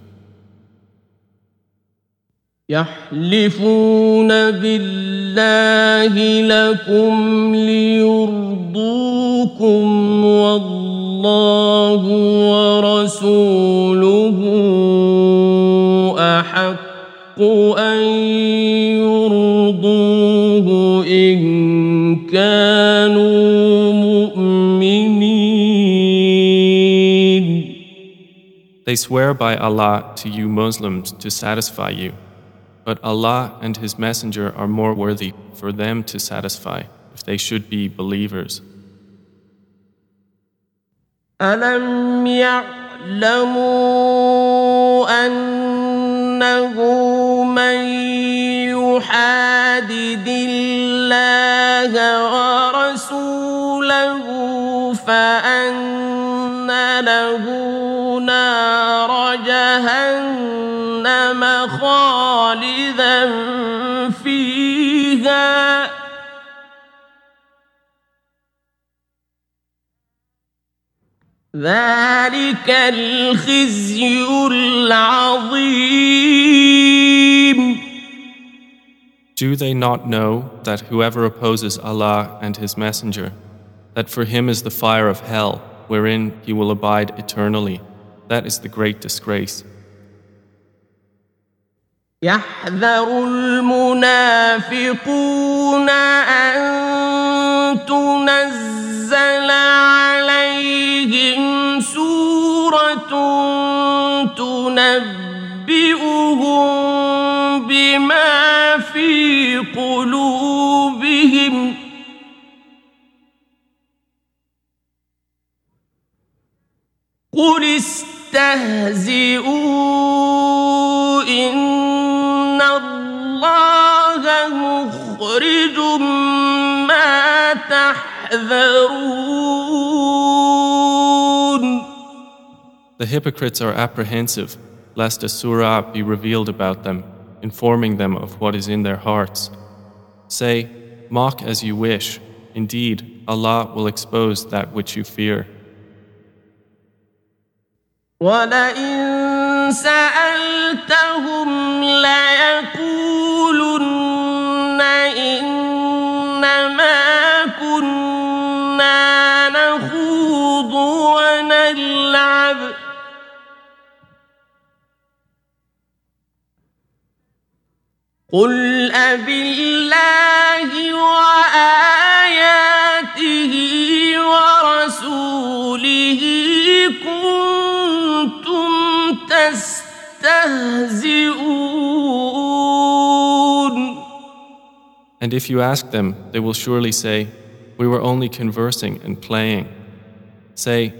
يحلفون بالله لكم ليرضوكم والله ورسوله أحق أن يرضوه إن كانوا مؤمنين They swear by Allah to you Muslims to satisfy you. But Allah and His Messenger are more worthy for them to satisfy if they should be believers. ألم يعلموا أنه من يحادد الله ورسوله فأن له نار جهنم خالدا فيها ذلك الخزي العظيم Do they not know that whoever opposes Allah and His Messenger, that for him is the fire of hell, wherein he will abide eternally? That is the great disgrace. يحذر المنافقون أن تنزل عليهم سورة تنبئهم بما في قلوبهم. قل استهزئوا إن الله مخرج ما تحذرون The hypocrites are apprehensive lest a surah be revealed about them, informing them of what is in their hearts. Say, mock as you wish. Indeed, Allah will expose that which you fear. ولئن سألتهم ليقولن إنما كنا نخوض ونلعب. قل أبالله وآياته And if you ask them, they will surely say, We were only conversing and playing. Say,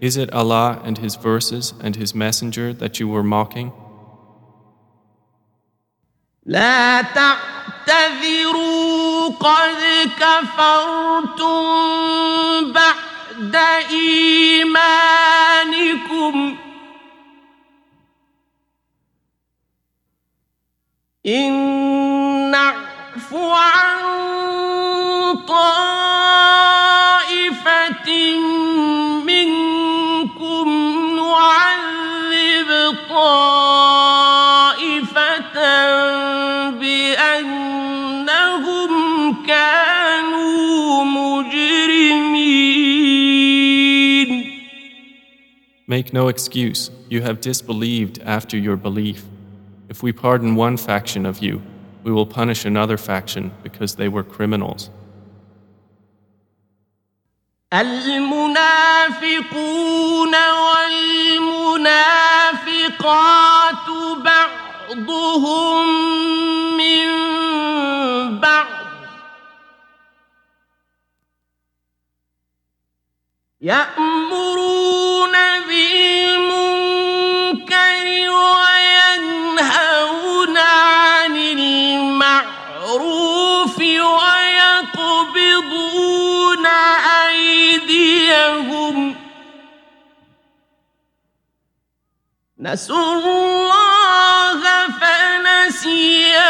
Is it Allah and His verses and His Messenger that you were mocking? لا تعتذروا قد كفرتم بعد إيمانكم إن Make no excuse, you have disbelieved after your belief. If we pardon one faction of you, we will punish another faction because they were criminals. المنافقون والمنافقات بعضهم من بعض يأمرون نسوا الله فنسيهم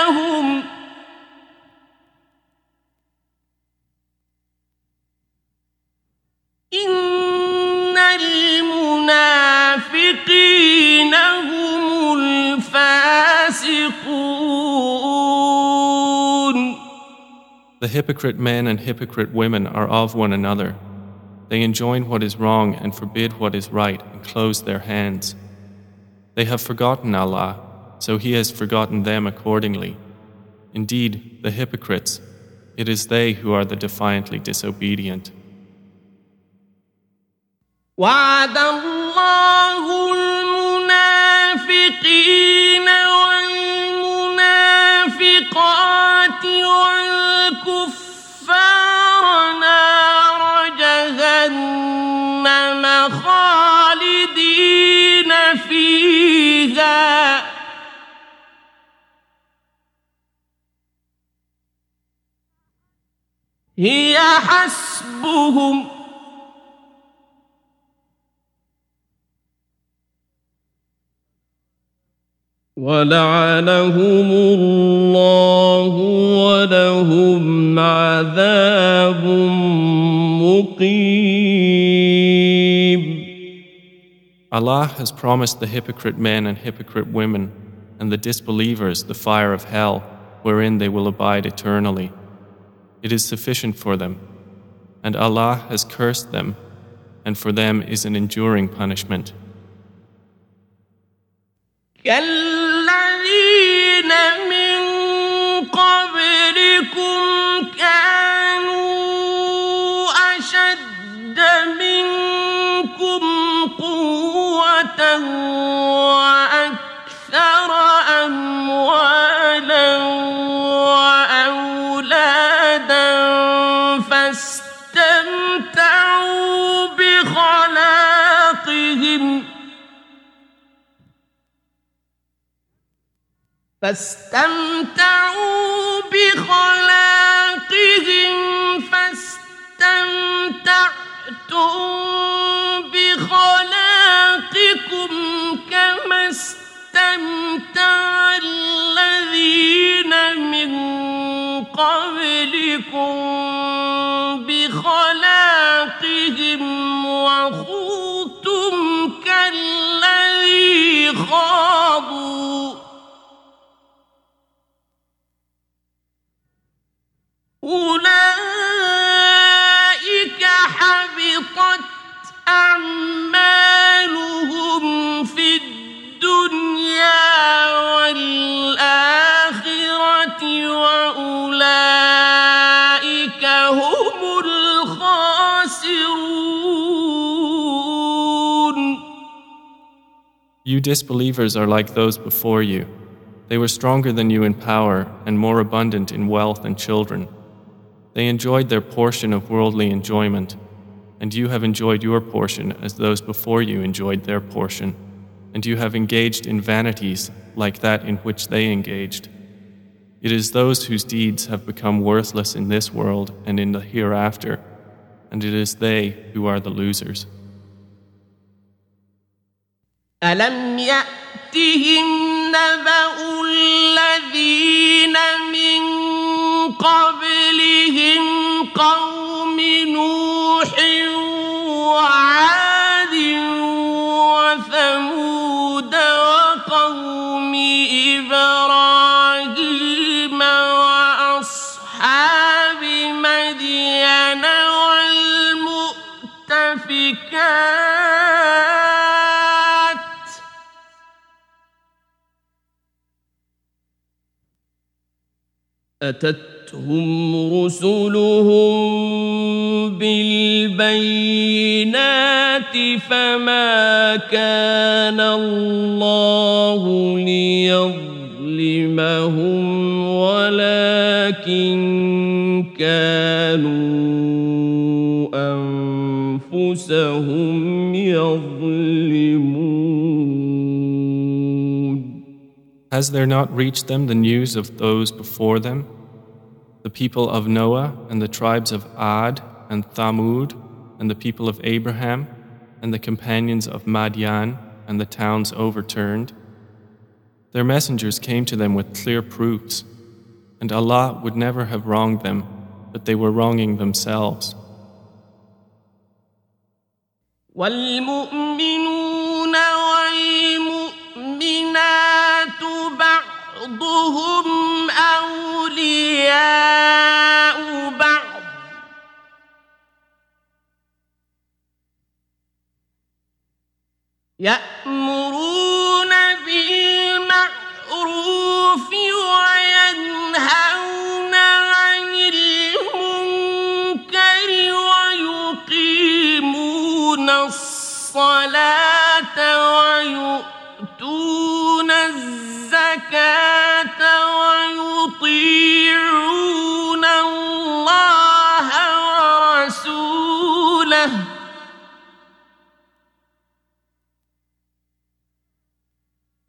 إن المنافقين هم الفاسقون The hypocrite men and hypocrite women are of one another. They enjoin what is wrong and forbid what is right and close their hands. They have forgotten Allah, so He has forgotten them accordingly. Indeed, the hypocrites, it is they who are the defiantly disobedient. وعد الله المنافقين هي حسبهم. ولعنهم الله ولهم عذاب مقيم. Allah has promised the hypocrite men and hypocrite women and the disbelievers the fire of hell wherein they will abide eternally. It is sufficient for them. And Allah has cursed them, and for them is an enduring punishment. فاستمتعوا بخلاقهم فاستمتعوا بخلاقهم أولئك حبطت أعمالهم في You disbelievers are like those before you. They were stronger than you in power and more abundant in wealth and children. They enjoyed their portion of worldly enjoyment, and you have enjoyed your portion as those before you enjoyed their portion, and you have engaged in vanities like that in which they engaged. It is those whose deeds have become worthless in this world and in the hereafter, and it is they who are the losers. ألم يأتهم نبأ الذين من قبلهم قوم اتتهم رسلهم بالبينات فما كان الله ليظلمهم ولكن كانوا أنفسهم يظلمون Has there not reached them the news of those before them? The people of Noah and the tribes of Ad and Thamud and the people of Abraham and the companions of Madian and the towns overturned? Their messengers came to them with clear proofs, and Allah would never have wronged them, but they were wronging themselves. والمؤمنون والمؤمنات بعضهم أولياء بعض. يأمرون بالمعروف وينهون عن المنكر ويقيمون الصلاة ويؤتون الزكاة.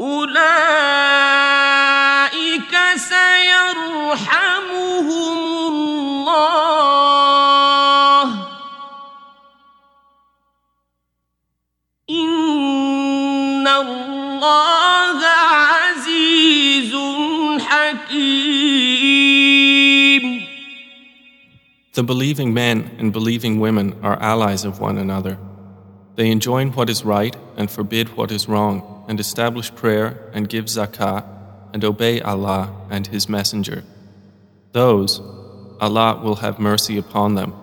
أولئك سيرحمهم الله إن الله عزيز حكيم The believing men and believing women are allies of one another. They enjoin what is right and forbid what is wrong, and establish prayer and give zakah, and obey Allah and His Messenger. Those, Allah will have mercy upon them.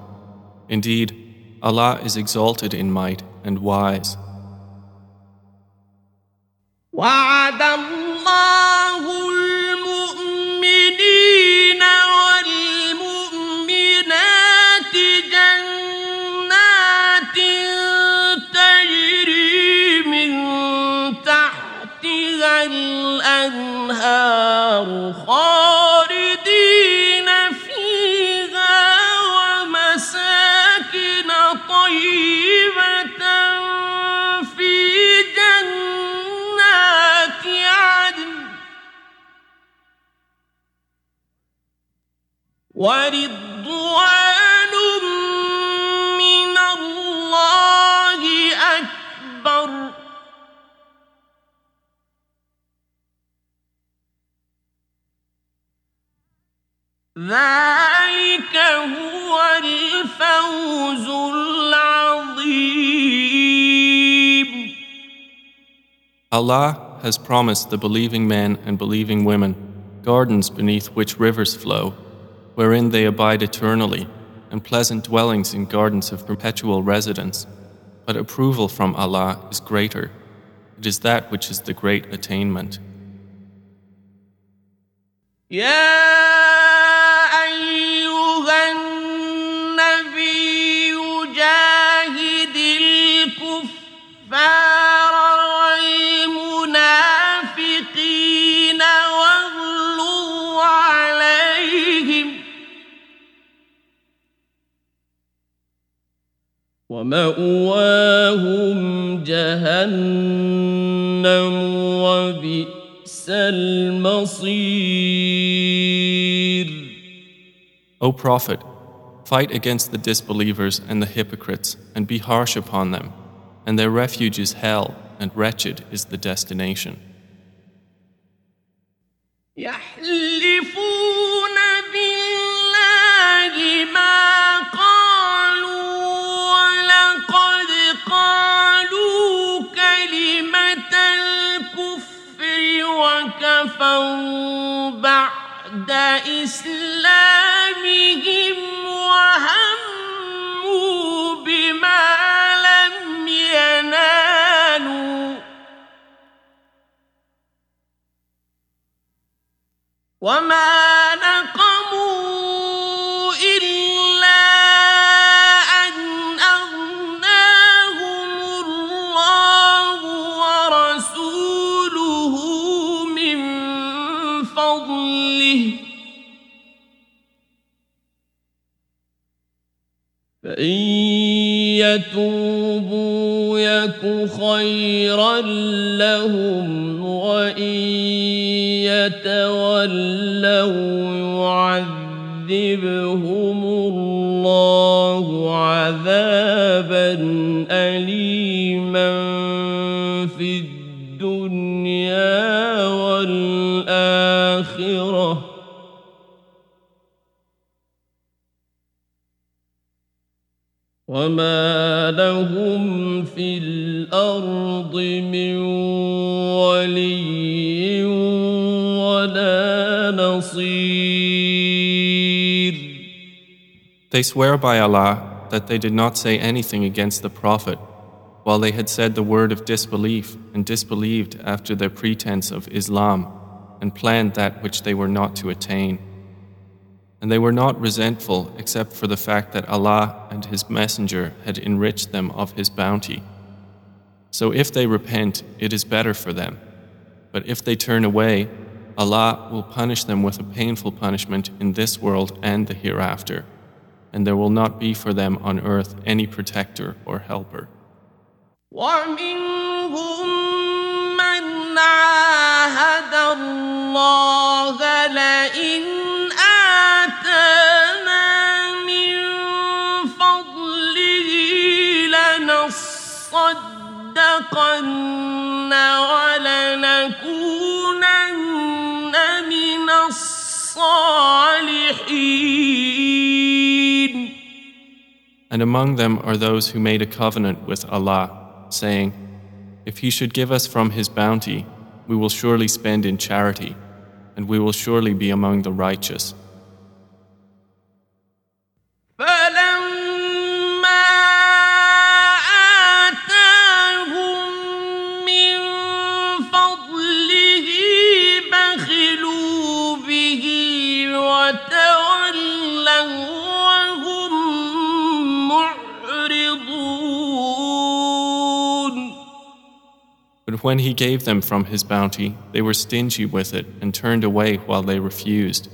Indeed, Allah is exalted in might and wise. وعد الله الأنهار خالدين فيها ومساكن طيبة في جنات عدن. ورضوان ذلك هو الفوز العظيم Allah has promised the believing men and believing women gardens beneath which rivers flow, wherein they abide eternally, and pleasant dwellings in gardens of perpetual residence. But approval from Allah is greater. It is that which is the great attainment. يا ومأواهم جهنم وبئس المصير O Prophet, fight against the disbelievers and the hypocrites, and be harsh upon them, and their refuge is hell, and wretched is the destination. وكفروا بعد إسلامهم وهموا بما لم ينالوا. وما فإن يتوبوا يك خيرا لهم وإن يتولوا يعذبهم الله عذابا أليما وما لهم في الأرض من ولي ولا نصير They swear by Allah that they did not say anything against the Prophet while they had said the word of disbelief and disbelieved after their pretense of Islam and planned that which they were not to attain. And they were not resentful except for the fact that Allah and His Messenger had enriched them of His bounty. So if they repent, it is better for them. But if they turn away, Allah will punish them with a painful punishment in this world and the hereafter, and there will not be for them on earth any protector or helper. ومنهم من عاهد الله لنصدقن ولنكونن من الصالحين And among them are those who made a covenant with Allah, saying, If He should give us from His bounty, we will surely spend in charity, and we will surely be among the righteous. But when he gave them from his bounty, they were stingy with it and turned away while they refused.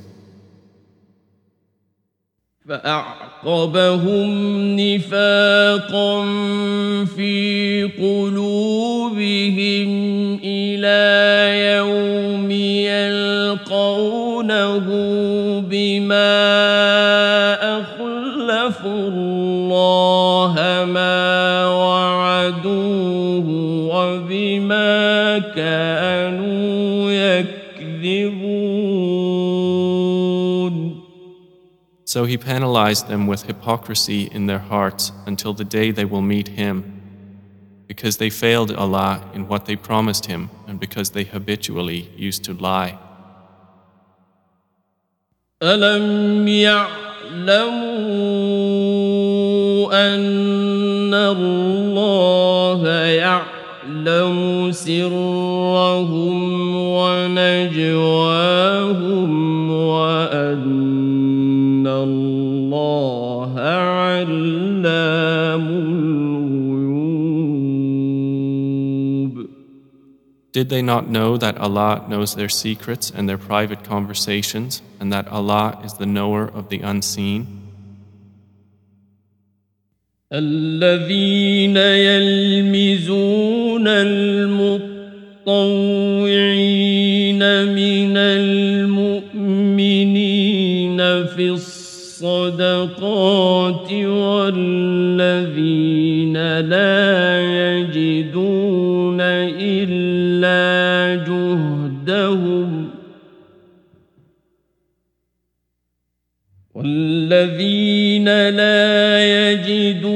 فأعقبهم نفاقا في قلوبهم إلى يوم يلقونه بما وبما كانوا يكذبون So he penalized them with hypocrisy in their hearts until the day they will meet him, because they failed Allah in what they promised him and because they habitually used to lie. ألم يعلموا أن الله يعلم سرهم ونجواهم وأن الله علام الغيوب Did they not know that Allah knows their secrets and their private conversations, and that Allah is the knower of the unseen? الذين يلمزون المطوعين من المؤمنين في الصدقات والذين لا يجدون إلا جهدهم والذين لا يجدون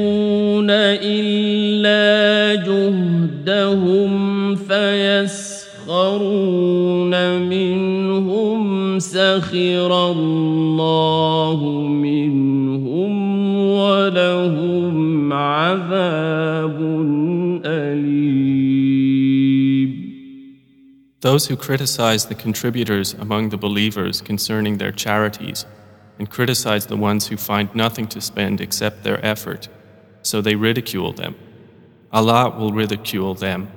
جهدهم فيسخرون منهم سخر الله منهم ولهم عذاب أليم Those who criticize the contributors among the believers concerning their charities and criticize the ones who find nothing to spend except their effort, so they ridicule them. Allah will ridicule them,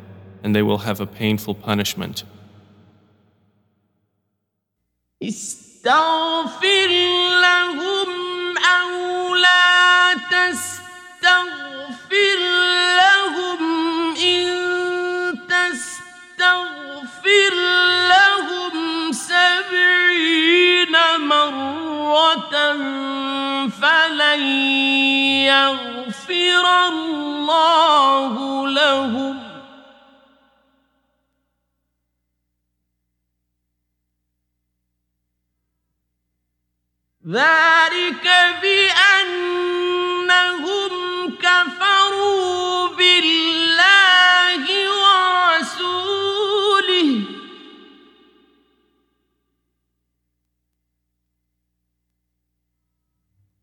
and they will have a painful punishment. استغفر لهم أو لا تستغفر لهم إن تستغفر لهم سبعين مرة فلن يغفر الله لهم. ذلك بأنهم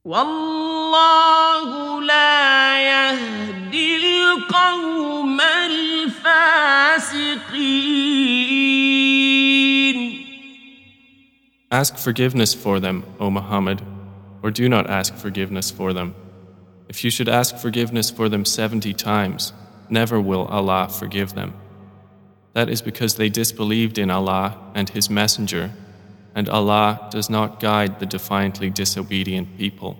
والله لا يهدي القوم الفاسقين Ask forgiveness for them, O Muhammad, or do not ask forgiveness for them. If you should ask forgiveness for them 70 times, never will Allah forgive them. That is because they disbelieved in Allah and His Messenger, and Allah does not guide the defiantly disobedient people.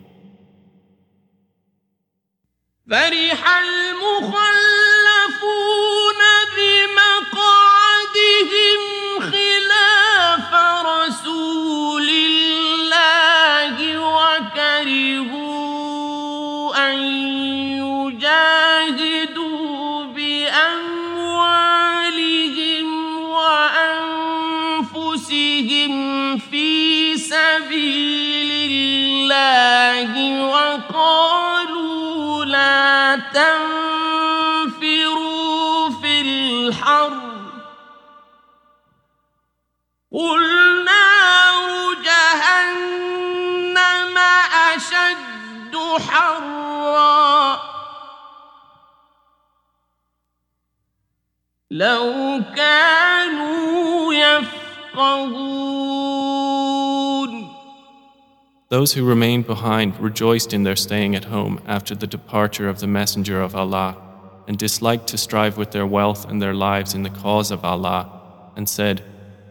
وقالوا لا تنفروا في الحر. قل نار جهنم أشد حرا. لو كانوا يفقهون. Those who remained behind rejoiced in their staying at home after the departure of the Messenger of Allah, and disliked to strive with their wealth and their lives in the cause of Allah, and said,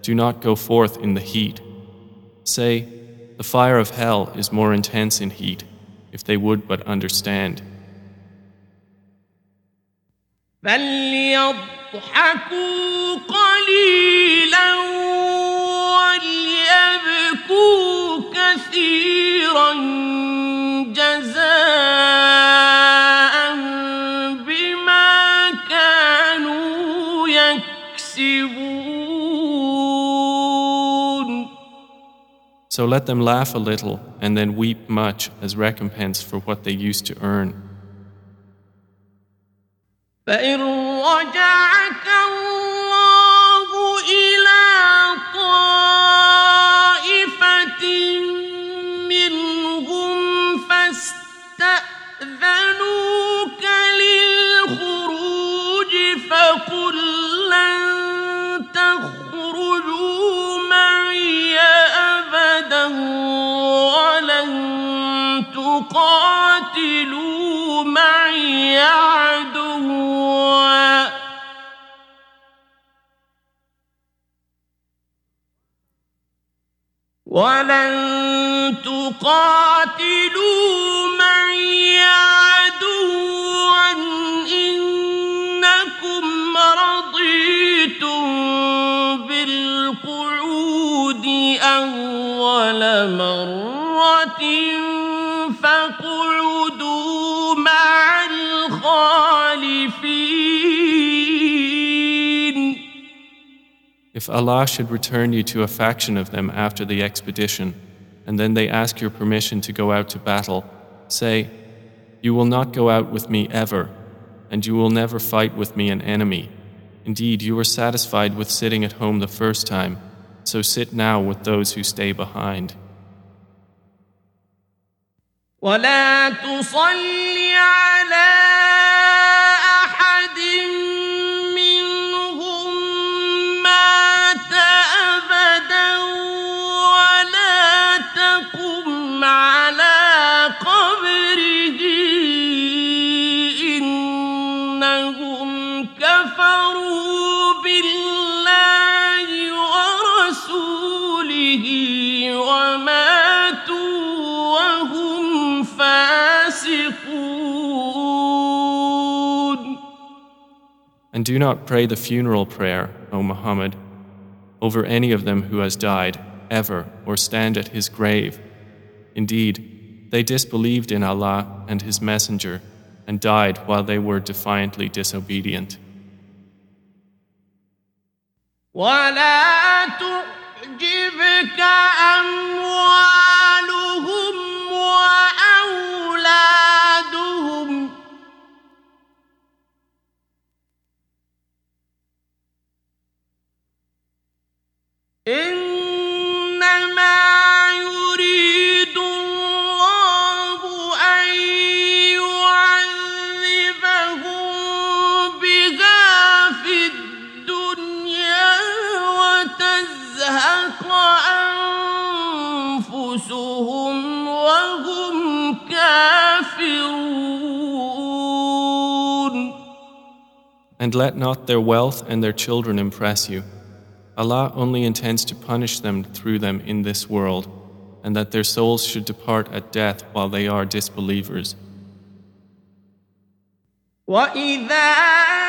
Do not go forth in the heat. Say, The fire of hell is more intense in heat, if they would but understand. فليضحكوا قليلا وليبكوا كثيرا جزاء بما كانوا يكسبون So let them laugh a little and then weep much as recompense for what they used to earn. فإن رجعك الله ولن تقاتلوا معي عدوا إنكم رضيتم بالقعود أول مرة. If Allah should return you to a faction of them after the expedition, and then they ask your permission to go out to battle, say, You will not go out with me ever, and you will never fight with me an enemy. Indeed, you were satisfied with sitting at home the first time, so sit now with those who stay behind. ولا تصل على And do not pray the funeral prayer, O Muhammad, over any of them who has died, ever, or stand at his grave. Indeed, they disbelieved in Allah and His Messenger, and died while they were defiantly disobedient. ولا تعجبك أموالهم And let not their wealth and their children impress you. Allah only intends to punish them through them in this world, and that their souls should depart at death while they are disbelievers. وإذا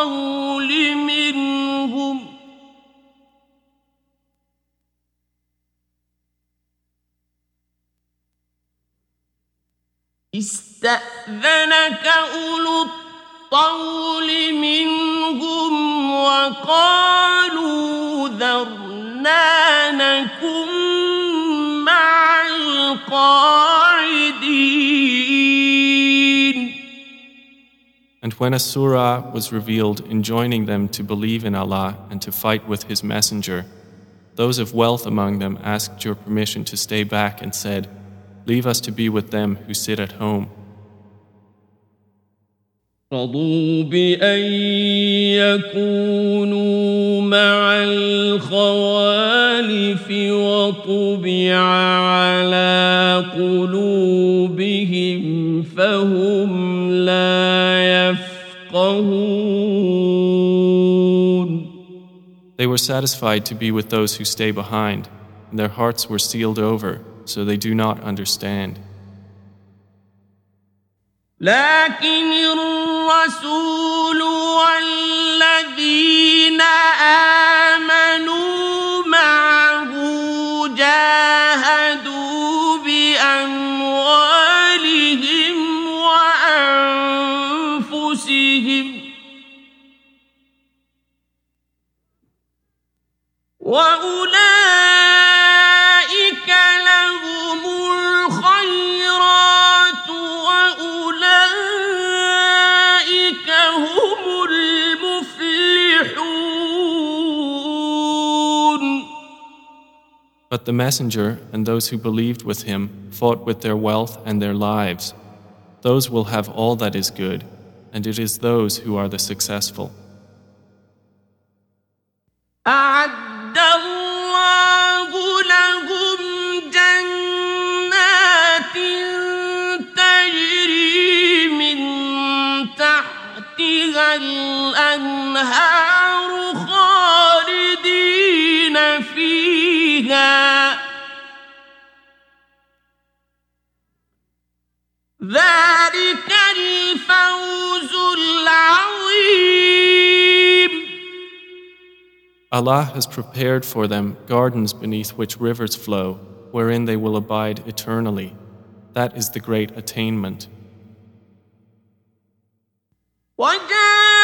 الطول منهم. استأذنك أولو الطول منهم وقالوا ذرنا نكن And when a surah was revealed enjoining them to believe in Allah and to fight with His Messenger, those of wealth among them asked your permission to stay back and said, Leave us to be with them who sit at home. رضوا بأن يكونوا مع الخوالف وطبع على قلوبهم فهم They were satisfied to be with those who stay behind, and their hearts were sealed over, so they do not understand. لكن الرسول والذين آمنوا وأولئك لهم الخيرات وأولئك هم المفلحون But the Messenger and those who believed with him fought with their wealth and their lives. Those will have all that is good, and it is those who are the successful. الأنهار خالدين فيها ذلك الفوز العظيم Allah has prepared for them gardens beneath which rivers flow, wherein they will abide eternally. That is the great attainment. وجاء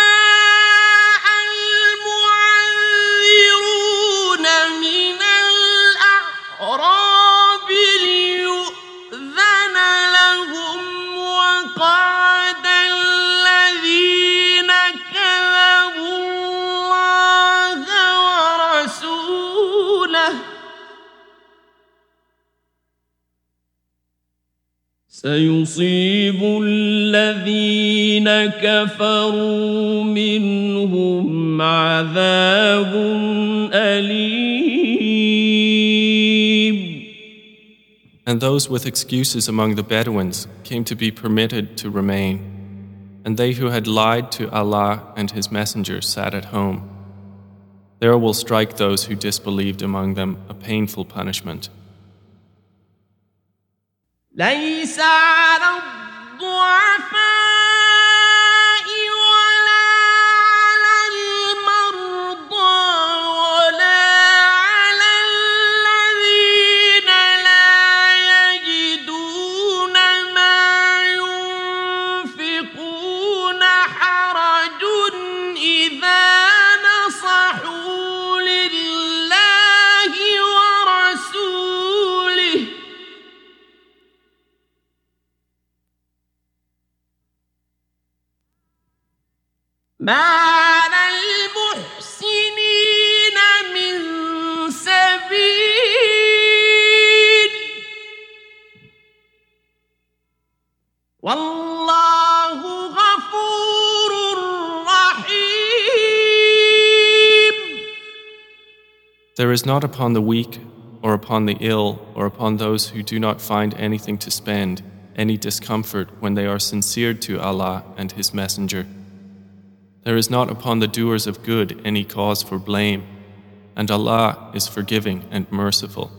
سيصيب الذين كفروا منهم عذاب أليم And those with excuses among the Bedouins came to be permitted to remain. And they who had lied to Allah and His Messenger sat at home. There will strike those who disbelieved among them a painful punishment. ليس على الضعفاء There is not upon the weak, or upon the ill, or upon those who do not find anything to spend, any discomfort when they are sincere to Allah and His Messenger. There is not upon the doers of good any cause for blame, and Allah is forgiving and merciful.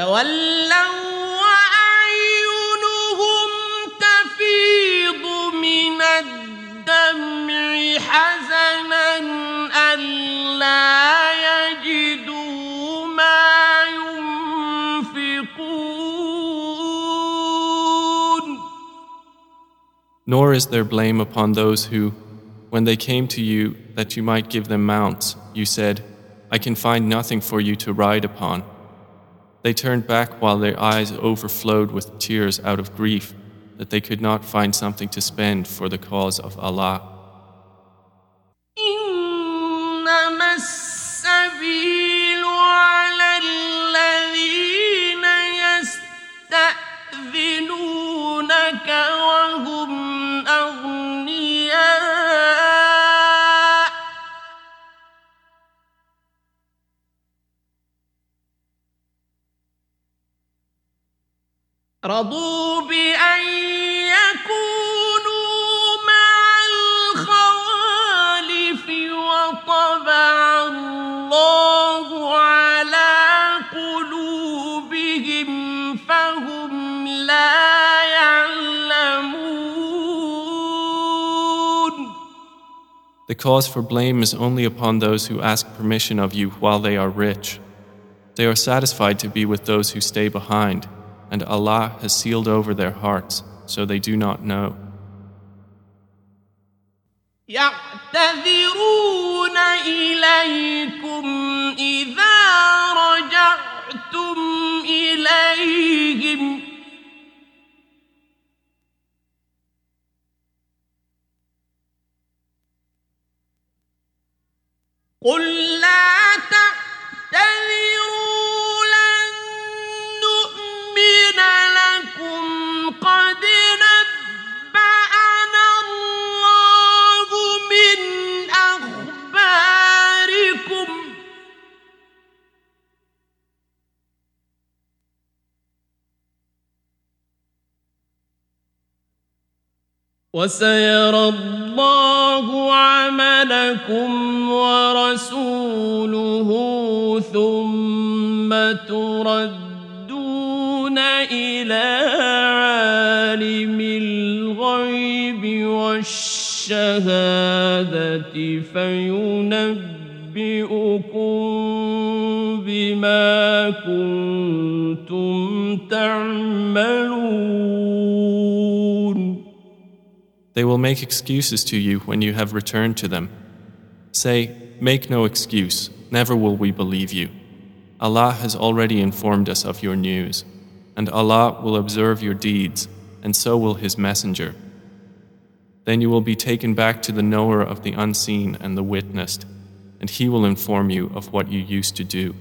تولوا وأعينهم تفيض من الدمع حزنا ألا يجدوا ما ينفقون Nor is there blame upon those who, when they came to you that you might give them mounts, you said, I can find nothing for you to ride upon. They turned back while their eyes overflowed with tears out of grief that they could not find something to spend for the cause of Allah. رضوا بأن يكونوا مع الخوالف وطبع الله على قلوبهم فهم لا يعلمون The cause for blame is only upon those who ask permission of you while they are rich. They are satisfied to be with those who stay behind and Allah has sealed over their hearts, so they do not know. يعتذرون إليكم إذا رجعتم إليهم قل لا تعتذروا وسيرى الله عملكم ورسوله ثم تردون إلى عالم الغيب والشهادة فينبئكم بما كنتم تعملون They will make excuses to you when you have returned to them. Say, Make no excuse, never will we believe you. Allah has already informed us of your news, and Allah will observe your deeds, and so will His Messenger. Then you will be taken back to the knower of the unseen and the witnessed, and he will inform you of what you used to do.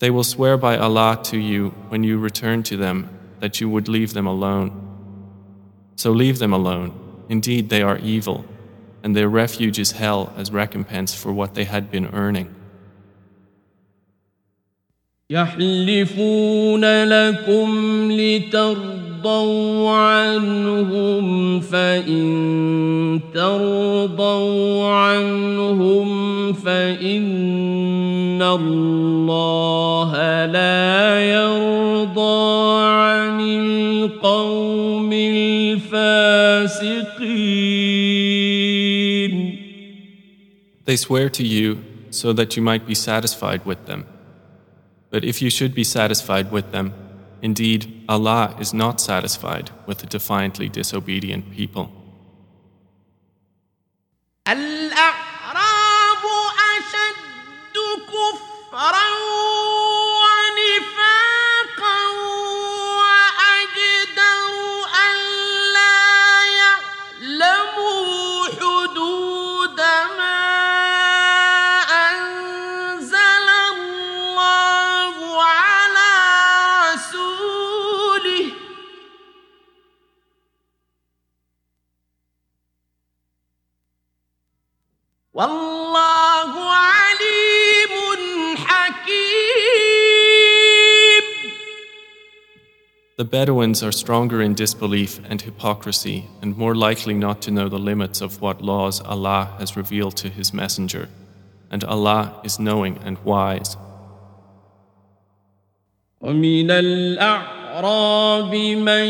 They will swear by Allah to you when you return to them that you would leave them alone. So leave them alone. Indeed, they are evil, and their refuge is hell as recompense for what they had been earning. يحلفون لكم لترضوا عنهم فإن ترضوا عنهم فإن الله لا يرضى عن القوم الفاسقين They swear to you so that you might be satisfied with them. But if you should be satisfied with them, indeed, Allah is not satisfied with the defiantly disobedient people. الأعراب The Bedouins are stronger in disbelief and hypocrisy and more likely not to know the limits of what laws Allah has revealed to His Messenger. And Allah is knowing and wise. ومن الأعراب من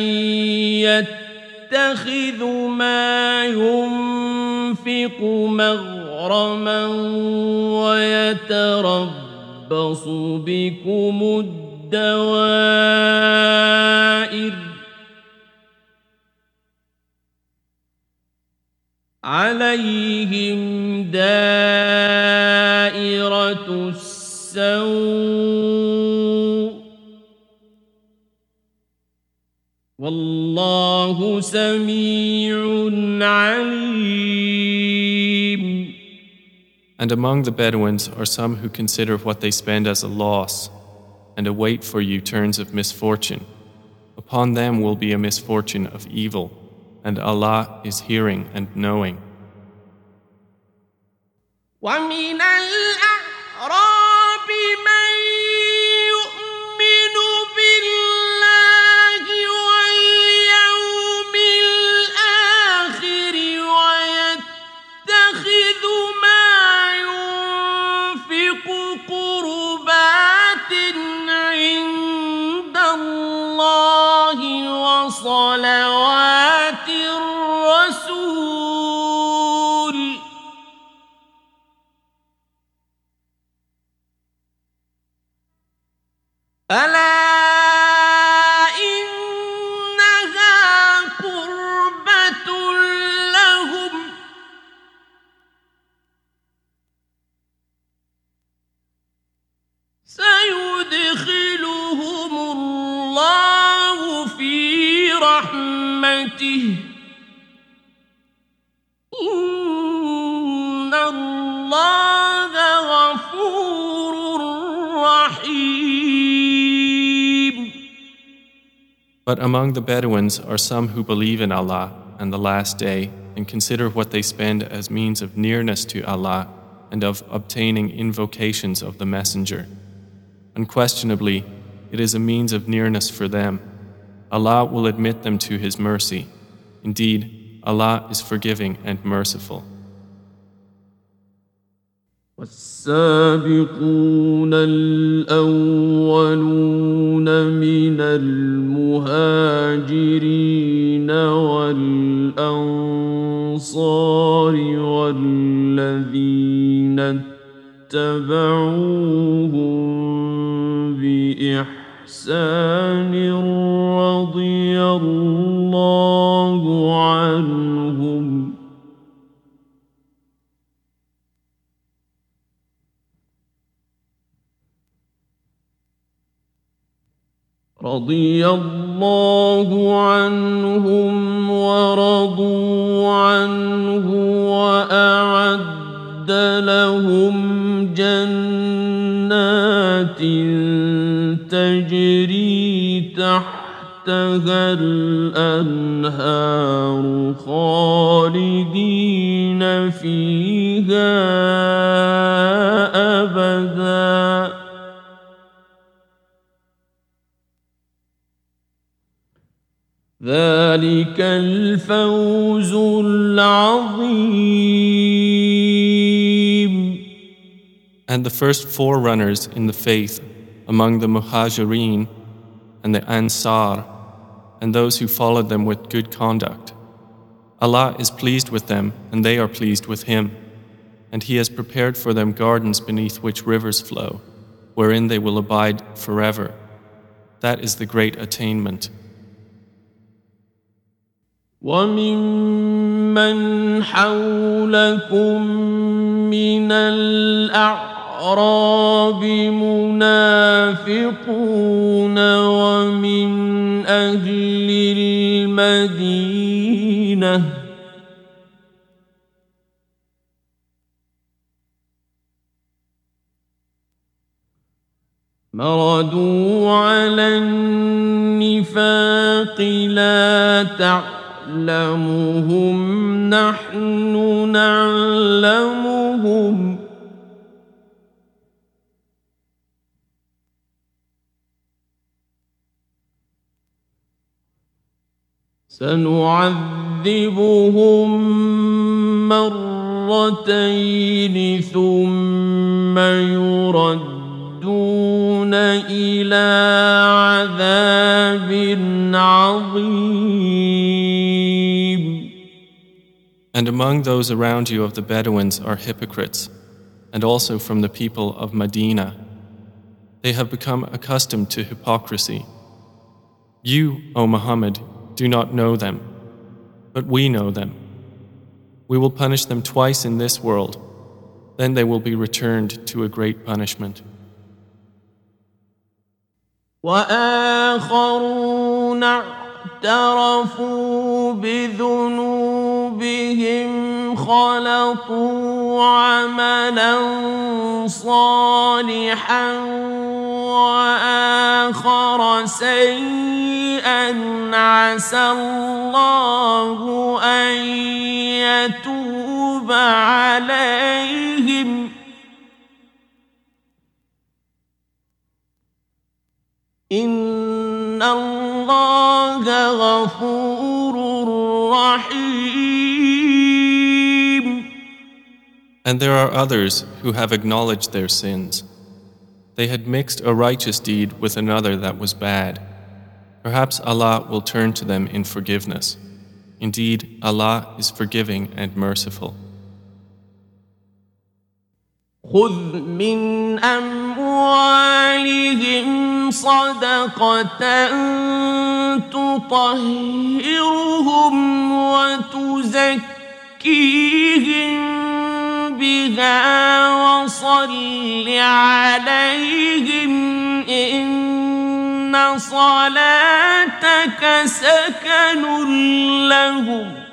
يتخذ ما ينفق مغرما ويتربص بكم الدوائر عليهم دائرة السوء والله سميع عليم And among the Bedouins are some who consider what they spend as a loss and await for you turns of misfortune. Upon them will be a misfortune of evil, and Allah is hearing and knowing. ألا إنها قربة لهم. سيدخلهم الله في رحمته. But among the Bedouins are some who believe in Allah and the Last Day and consider what they spend as means of nearness to Allah and of obtaining invocations of the Messenger. Unquestionably, it is a means of nearness for them. Allah will admit them to His mercy. Indeed, Allah is forgiving and merciful. والسابقون الأولون من المهاجرين والأنصار والذين اتبعوهم بإحسان رضي الله عنهم ورضوا عنه وأعد لهم جنات تجري تحتها الأنهار خالدين فيها أبداً ذلك الفوز العظيم And the first forerunners in the faith among the Muhajirin and the Ansar and those who followed them with good conduct. Allah is pleased with them and they are pleased with Him. And He has prepared for them gardens beneath which rivers flow, wherein they will abide forever. That is the great attainment. وممن حولكم من الأعراب منافقون ومن أهل المدينة مردوا على النفاق لا تعلم نعلمهم نحن نعلمهم. سنعذبهم مرتين ثم يردون الى عذاب عظيم And among those around you of the Bedouins are hypocrites, and also from the people of Medina. They have become accustomed to hypocrisy. You, O Muhammad, do not know them, but we know them. We will punish them twice in this world, then they will be returned to a great punishment. وآخرون اعترفوا بذنوبهم خلطوا عملا صالحا وآخر سيئا عسى الله أن يتوب عليهم إن الله غفور رحيم And there are others who have acknowledged their sins. They had mixed a righteous deed with another that was bad. Perhaps Allah will turn to them in forgiveness. Indeed, Allah is forgiving and merciful. خذ من أموالهم صدقة تطهرهم وتزكيهم بها وصل عليهم إن صلاتك سكن لهم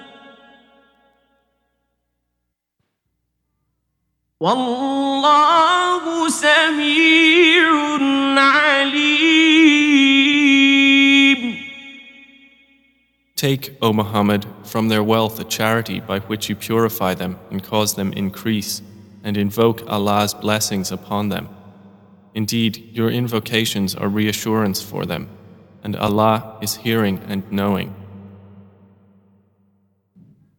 والله سميع عليم Take, O Muhammad, from their wealth a charity by which you purify them and cause them increase, and invoke Allah's blessings upon them. Indeed, your invocations are reassurance for them, and Allah is hearing and knowing.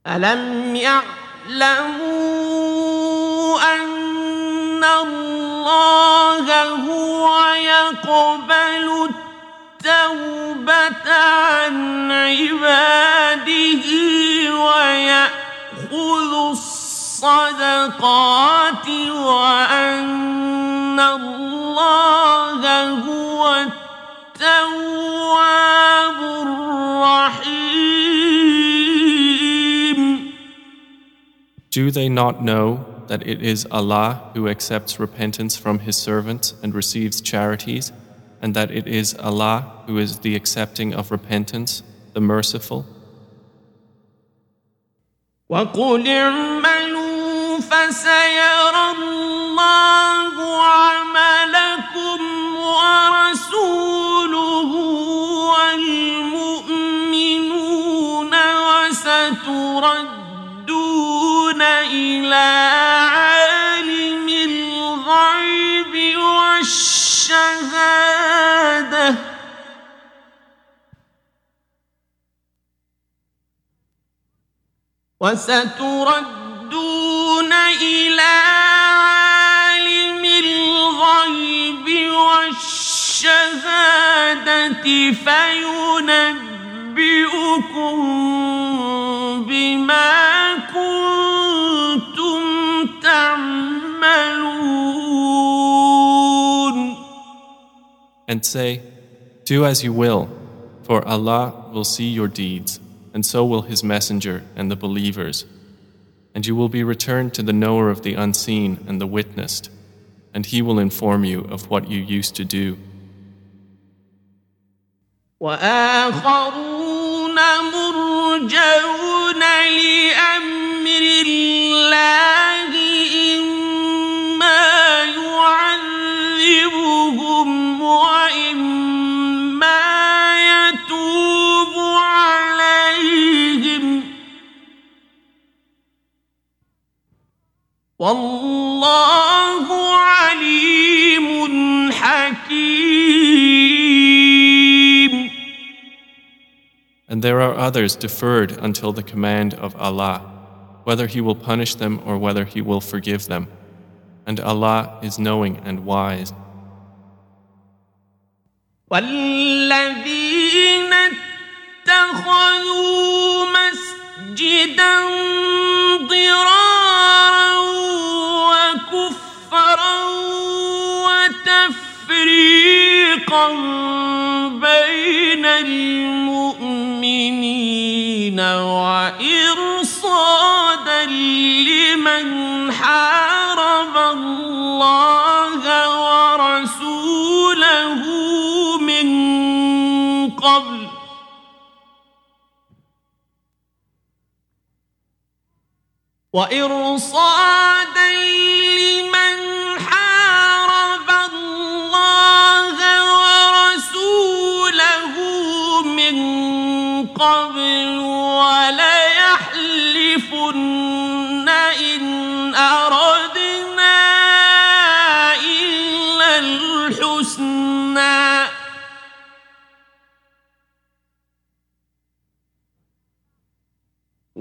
ألم يعلموا أن الله هو يقبل التوبة عن عباده ويأخذ الصدقات وأن الله هو التواب الرحيم Do they not know that it is Allah who accepts repentance from His servants and receives charities, and that it is Allah who is the accepting of repentance, the merciful? وقل اعملوا فسيرى الله عملكم ورسوله والمؤمنون وستردون إلى والشهادة وستردون إلى عالم الغيب والشهادة فينبئكم بما كنتم تعملون. And say, Do as you will, for Allah will see your deeds, and so will His Messenger and the believers. And you will be returned to the knower of the unseen and the witnessed, and He will inform you of what you used to do. وآخرون مرجون لأمر الله والله عليم حكيم And there are others deferred until the command of Allah, whether He will punish them or whether He will forgive them. And Allah is knowing and wise. والذين اتخذوا مسجدا ضرارا وتفريقا بين المؤمنين وإرصادا لمن حارب الله ورسوله من قبل وإرصادا لمن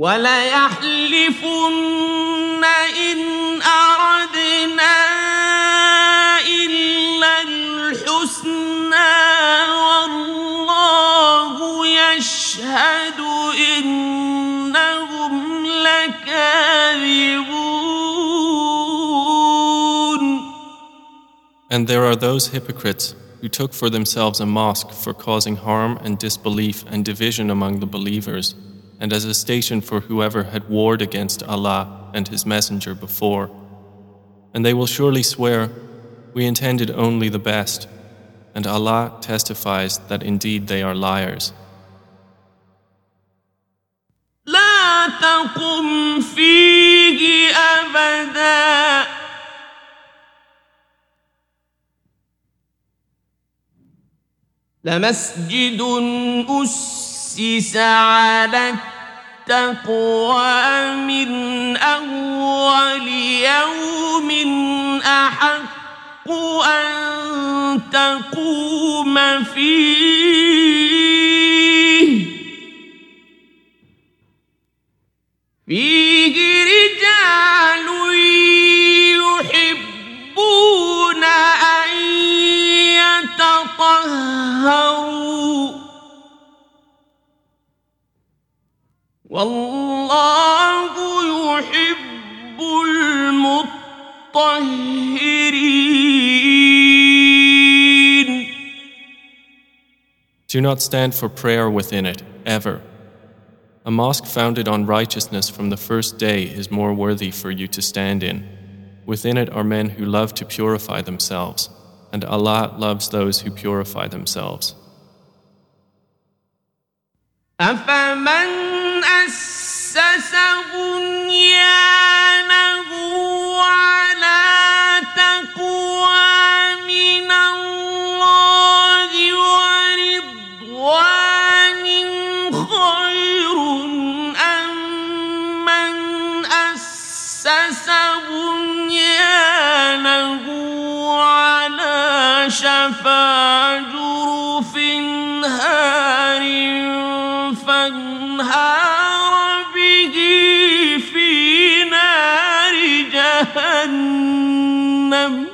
وليحلفن إن أردنا إلا الحسنى والله يشهد إنهم لكاذبون And there are those hypocrites who took for themselves a mosque for causing harm and disbelief and division among the believers, and as a station for whoever had warred against Allah and His Messenger before. And they will surely swear, We intended only the best, and Allah testifies that indeed they are liars. لا تقم فيه أبدا لمسجد أسس على التقوى من أول يوم أحق أن تقوم فيه. فيه رجال يحبون أن يتطهروا. والله يحب المطهرين Do not stand for prayer within it, ever. A mosque founded on righteousness from the first day is more worthy for you to stand in. Within it are men who love to purify themselves, and Allah loves those who purify themselves. أفمن أسس بنيان جهنم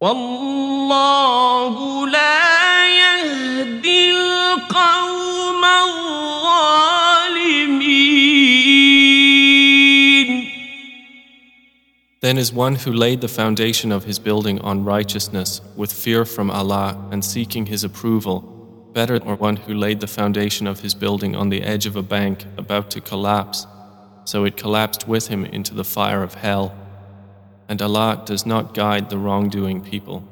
والله لا يهدي القوم الظالمين Then is one who laid the foundation of his building on righteousness with fear from Allah and seeking his approval better than one who laid the foundation of his building on the edge of a bank about to collapse, so it collapsed with him into the fire of hell. And Allah does not guide the wrongdoing people.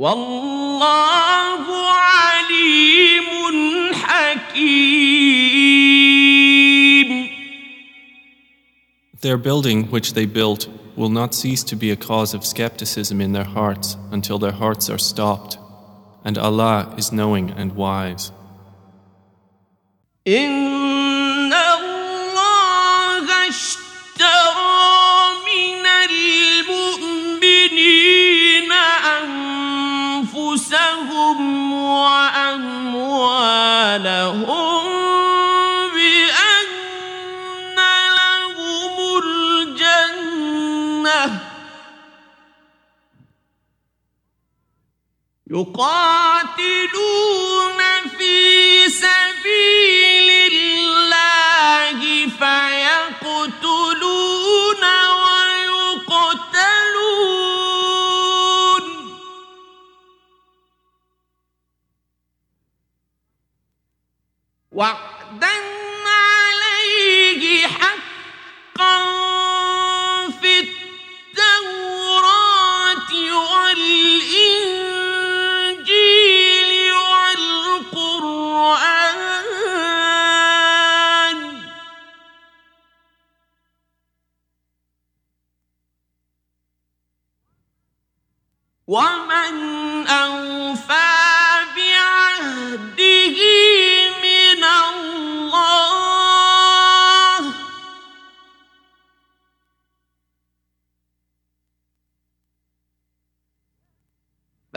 والله عليم حكيم Their building, which they built, will not cease to be a cause of skepticism in their hearts until their hearts are stopped. And Allah is knowing and wise. إن وأموالهم بأن لهم الجنة. يقاتلون في سبيل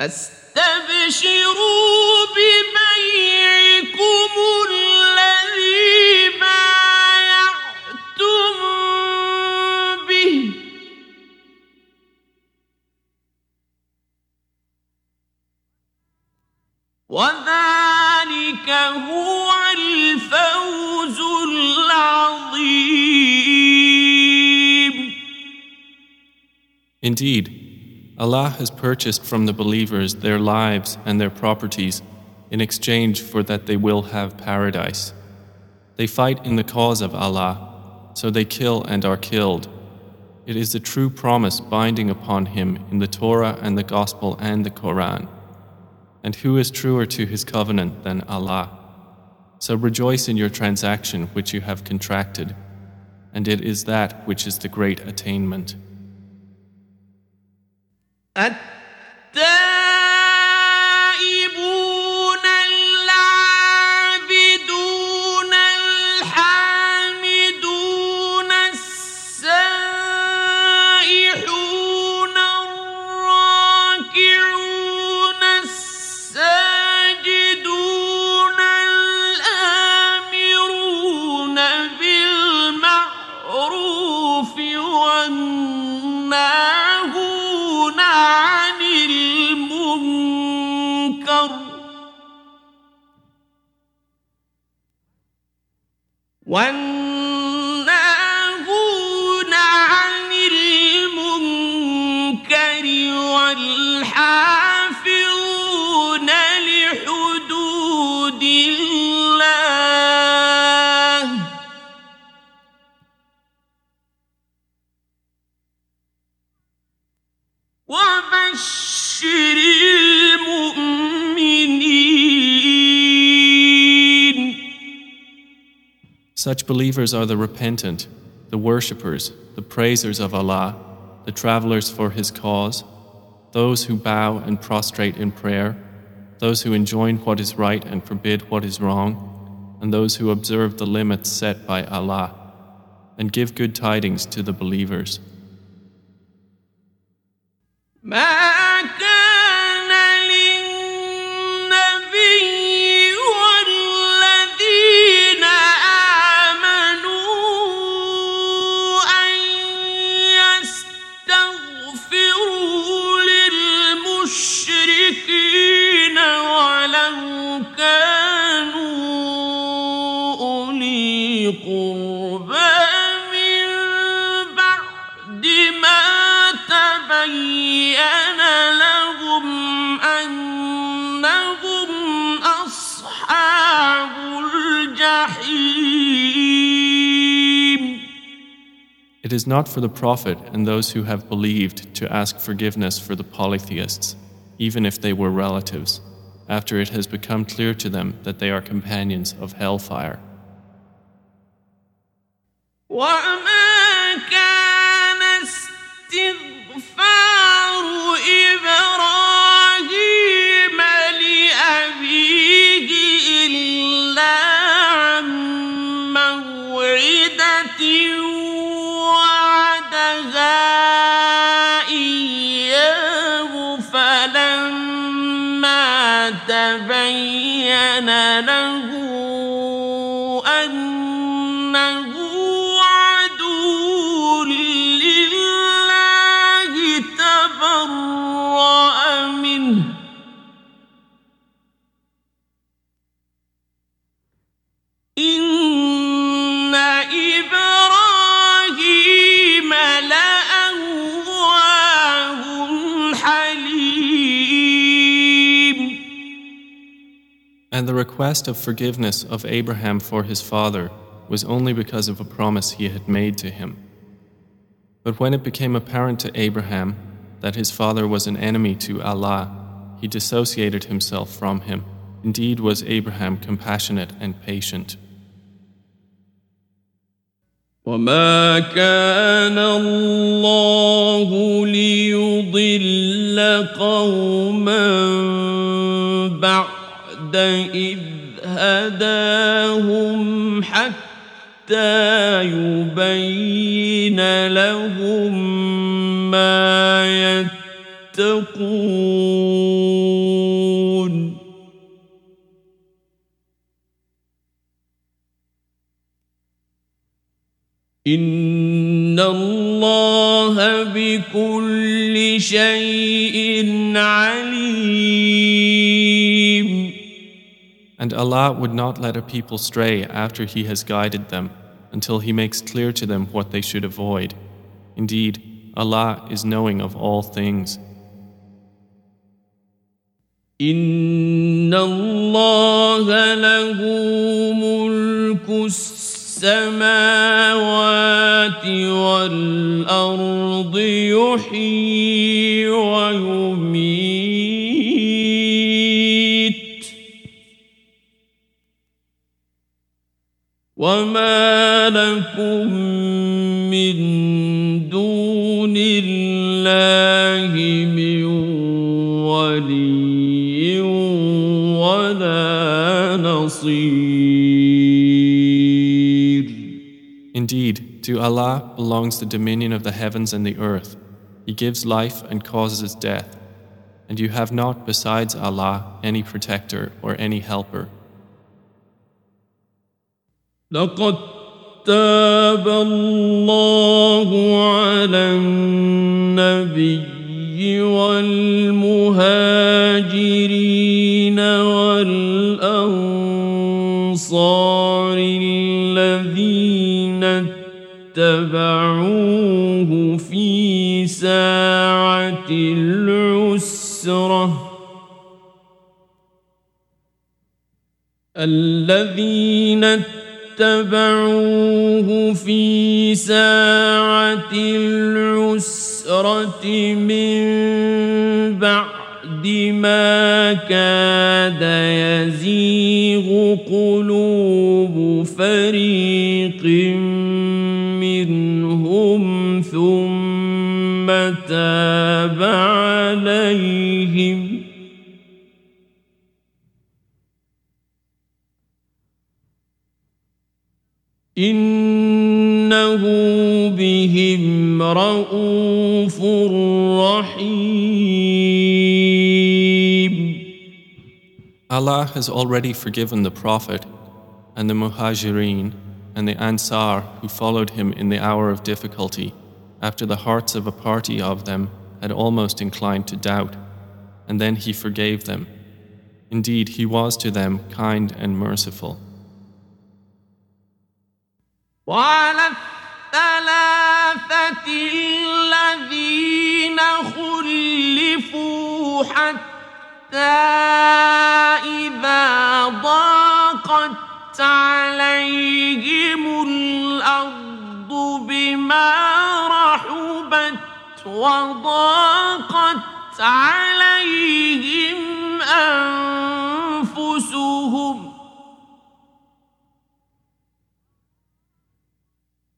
فاستبشروا ببيعكم الذي بايعتم به. وذلك هو الفوز العظيم. Indeed, Allah has purchased from the believers their lives and their properties in exchange for that they will have paradise. They fight in the cause of Allah, so they kill and are killed. It is a true promise binding upon him in the Torah and the Gospel and the Koran. And who is truer to his covenant than Allah? So rejoice in your transaction which you have contracted, and it is that which is the great attainment. أتى One Such believers are the repentant, the worshippers, the praisers of Allah, the travelers for His cause, those who bow and prostrate in prayer, those who enjoin what is right and forbid what is wrong, and those who observe the limits set by Allah, and give good tidings to the believers. It is not for the Prophet and those who have believed to ask forgiveness for the polytheists, even if they were relatives, after it has become clear to them that they are companions of hellfire. And the request of forgiveness of Abraham for his father was only because of a promise he had made to him. But when it became apparent to Abraham that his father was an enemy to Allah, he dissociated himself from him. Indeed, was Abraham compassionate and patient. وما كان الله ليضل قوما بعد إذ هداهم حتى يبين لهم ما يتقون. إن الله بكل شيء عليم. And Allah would not let a people stray after He has guided them until He makes clear to them what they should avoid. Indeed, Allah is knowing of all things. إن الله له ملك السماوات والأرض يحيي ويميت وما لكم من دون الله من ولي ولا نصير Indeed, to Allah belongs the dominion of the heavens and the earth. He gives life and causes death. And you have not besides Allah any protector or any helper. لقد تاب الله على النبي والمهاجرين والأنصار الذين اتبعوه في ساعة العسرة الذين اتبعوه في ساعة العسرة من بعد ما كاد يزيغ قلوب فريق منهم ثم تاب عليهم. إنه بهم رؤوف رحيم Allah has already forgiven the Prophet and the Muhajireen and the Ansar who followed him in the hour of difficulty after the hearts of a party of them had almost inclined to doubt, and then he forgave them. Indeed, he was to them kind and merciful. وعلى الثلاثة الذين خلفوا حتى إذا ضاقت عليهم الأرض بما رحبت وضاقت عليهم أنفسهم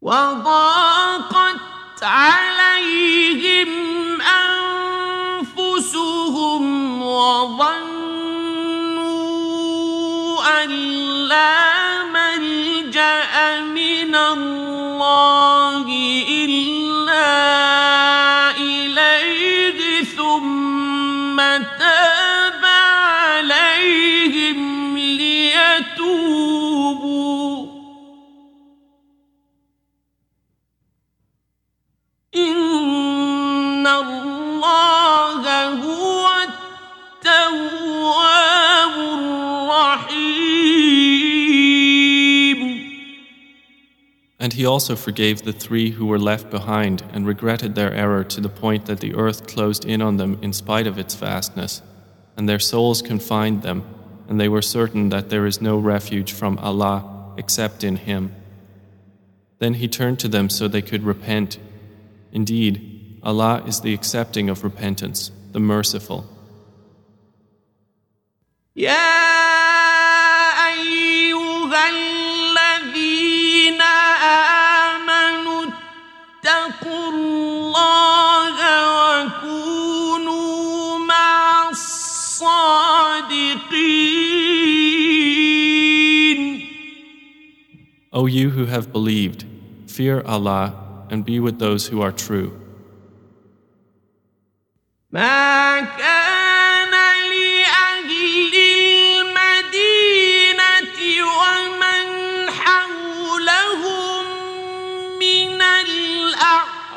وضاقت عليهم أنفسهم وظنوا أن لا ملجأ من الله. إن الله هو التواب الرحيم And he also forgave the three who were left behind and regretted their error to the point that the earth closed in on them in spite of its vastness, and their souls confined them, and they were certain that there is no refuge from Allah except in Him. Then he turned to them so they could repent. Indeed, Allah is the accepting of repentance, the merciful. O you who have believed, fear Allah and be with those who are true.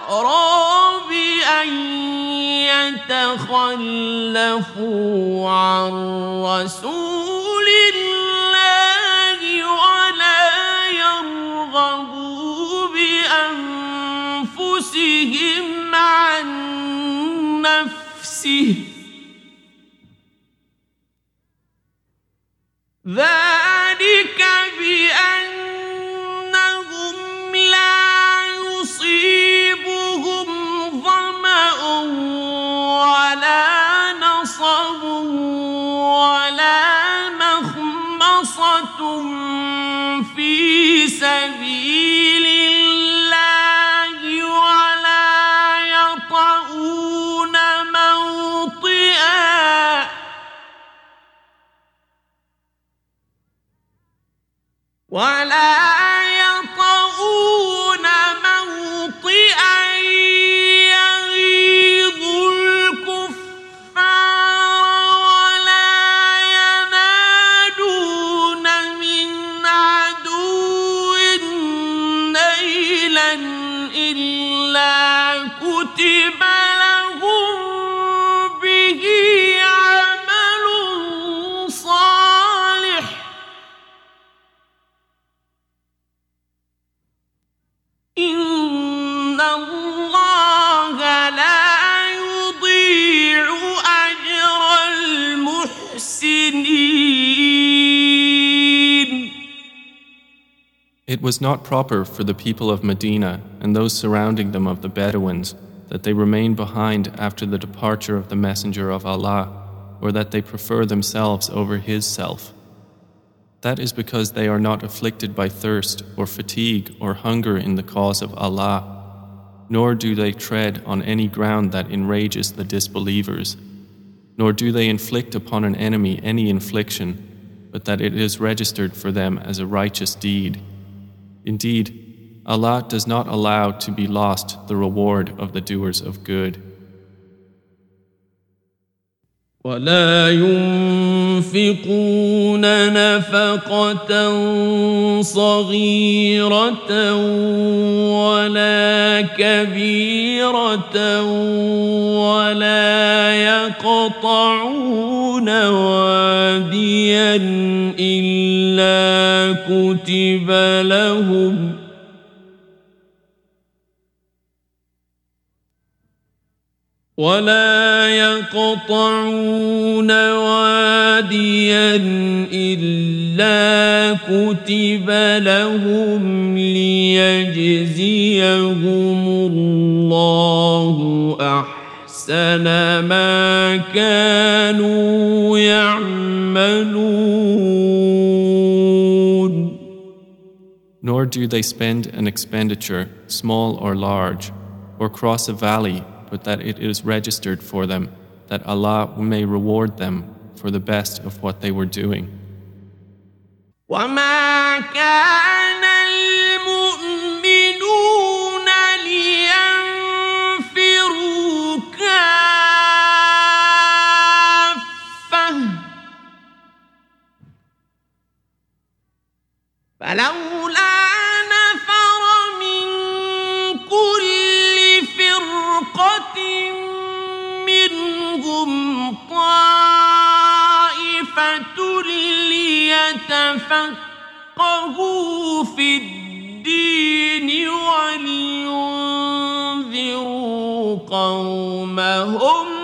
الأعراب عن رسول الله ولا يرغبوا بأنفسهم عن نفسه. ذلك بأنهم ولا It was not proper for the people of Medina and those surrounding them of the Bedouins that they remain behind after the departure of the Messenger of Allah, or that they prefer themselves over His self. That is because they are not afflicted by thirst or fatigue or hunger in the cause of Allah, nor do they tread on any ground that enrages the disbelievers, nor do they inflict upon an enemy any infliction, but that it is registered for them as a righteous deed. Indeed, Allah does not allow to be lost the reward of the doers of good. ولا ينفقون نفقة صغيرة ولا كبيرة ولا يقطعون واديا إلا كتب لهم. ولا يقطعون واديا إلا كتب لهم ليجزيهم الله أحسن ما كانوا يعملون Nor do they spend an expenditure, small or large, or cross a valley but that it is registered for them, that Allah may reward them for the best of what they were doing. وما كان فلولا من كل فرقة منهم طائفة ليتفقهوا في الدين ولينذروا قومهم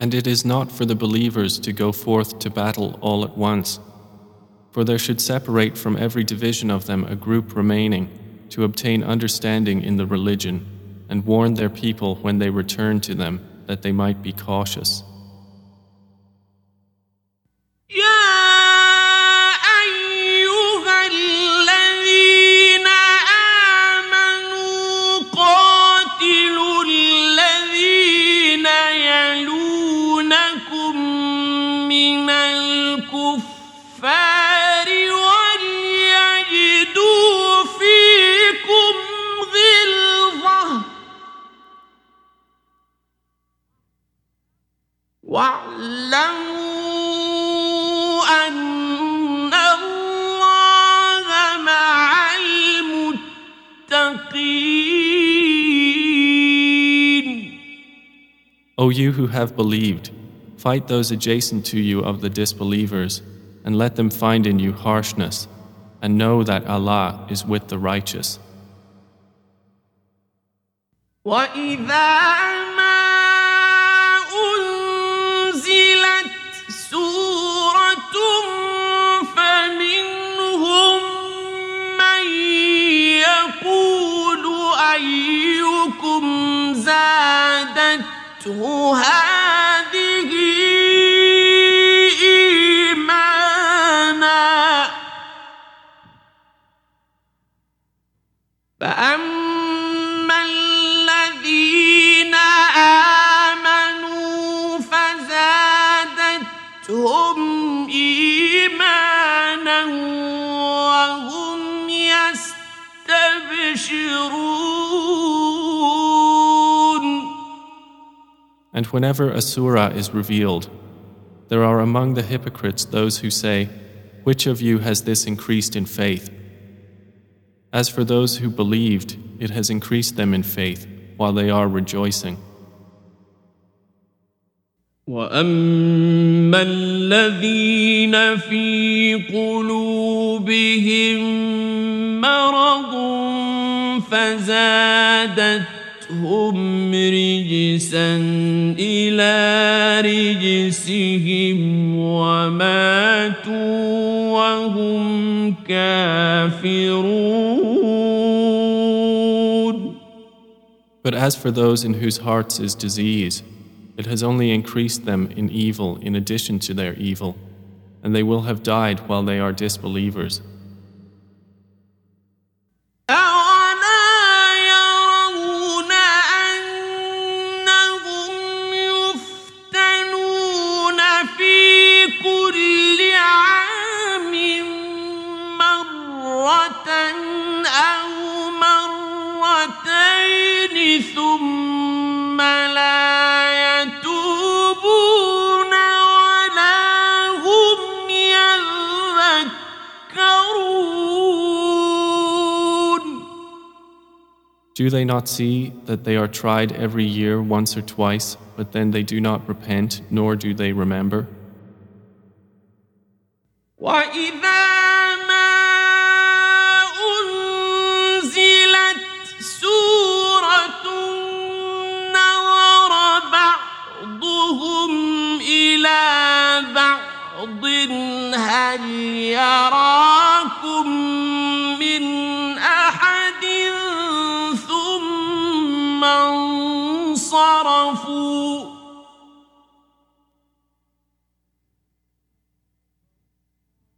And it is not for the believers to go forth to battle all at once For there should separate from every division of them a group remaining to obtain understanding in the religion and warn their people when they return to them that they might be cautious. O you who have believed, fight those adjacent to you of the disbelievers, and let them find in you harshness, and know that Allah is with the righteous. وإذا هذه And whenever a surah is revealed, there are among the hypocrites those who say, Which of you has this increased in faith? As for those who believed, it has increased them in faith while they are rejoicing. واما الذين في قلوبهم مرض فزادتهم رجسا إلى رجسهم وماتوا وهم كافرون But as for those in whose hearts is disease, it has only increased them in evil in addition to their evil, and they will have died while they are disbelievers. Do they not see that they are tried every year once or twice, but then they do not repent, nor do they remember? وإذا ما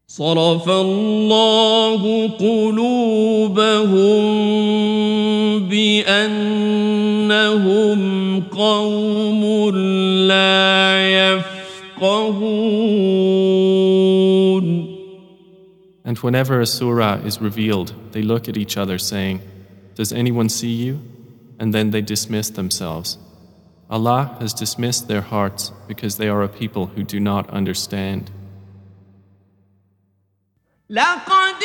صرف الله قلوبهم بأنهم قوم لا يفقهون And whenever a surah is revealed, they look at each other saying, Does anyone see you? And then they dismiss themselves. Allah has dismissed their hearts because they are a people who do not understand. لقد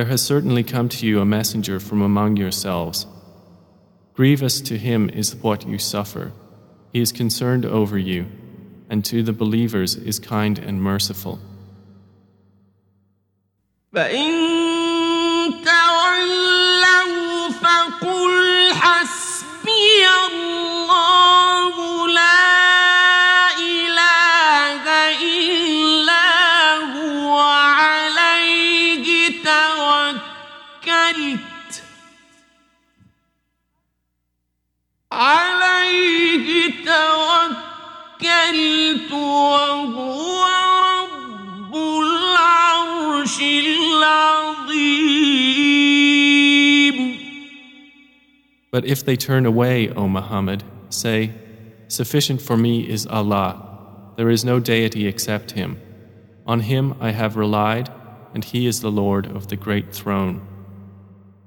There has certainly come to you a messenger from among yourselves. Grievous to him is what you suffer. He is concerned over you, and to the believers is kind and merciful. وهو رب العرش العظيم But if they turn away, O Muhammad, say, Sufficient for me is Allah. There is no deity except Him. On Him I have relied, and He is the Lord of the great throne.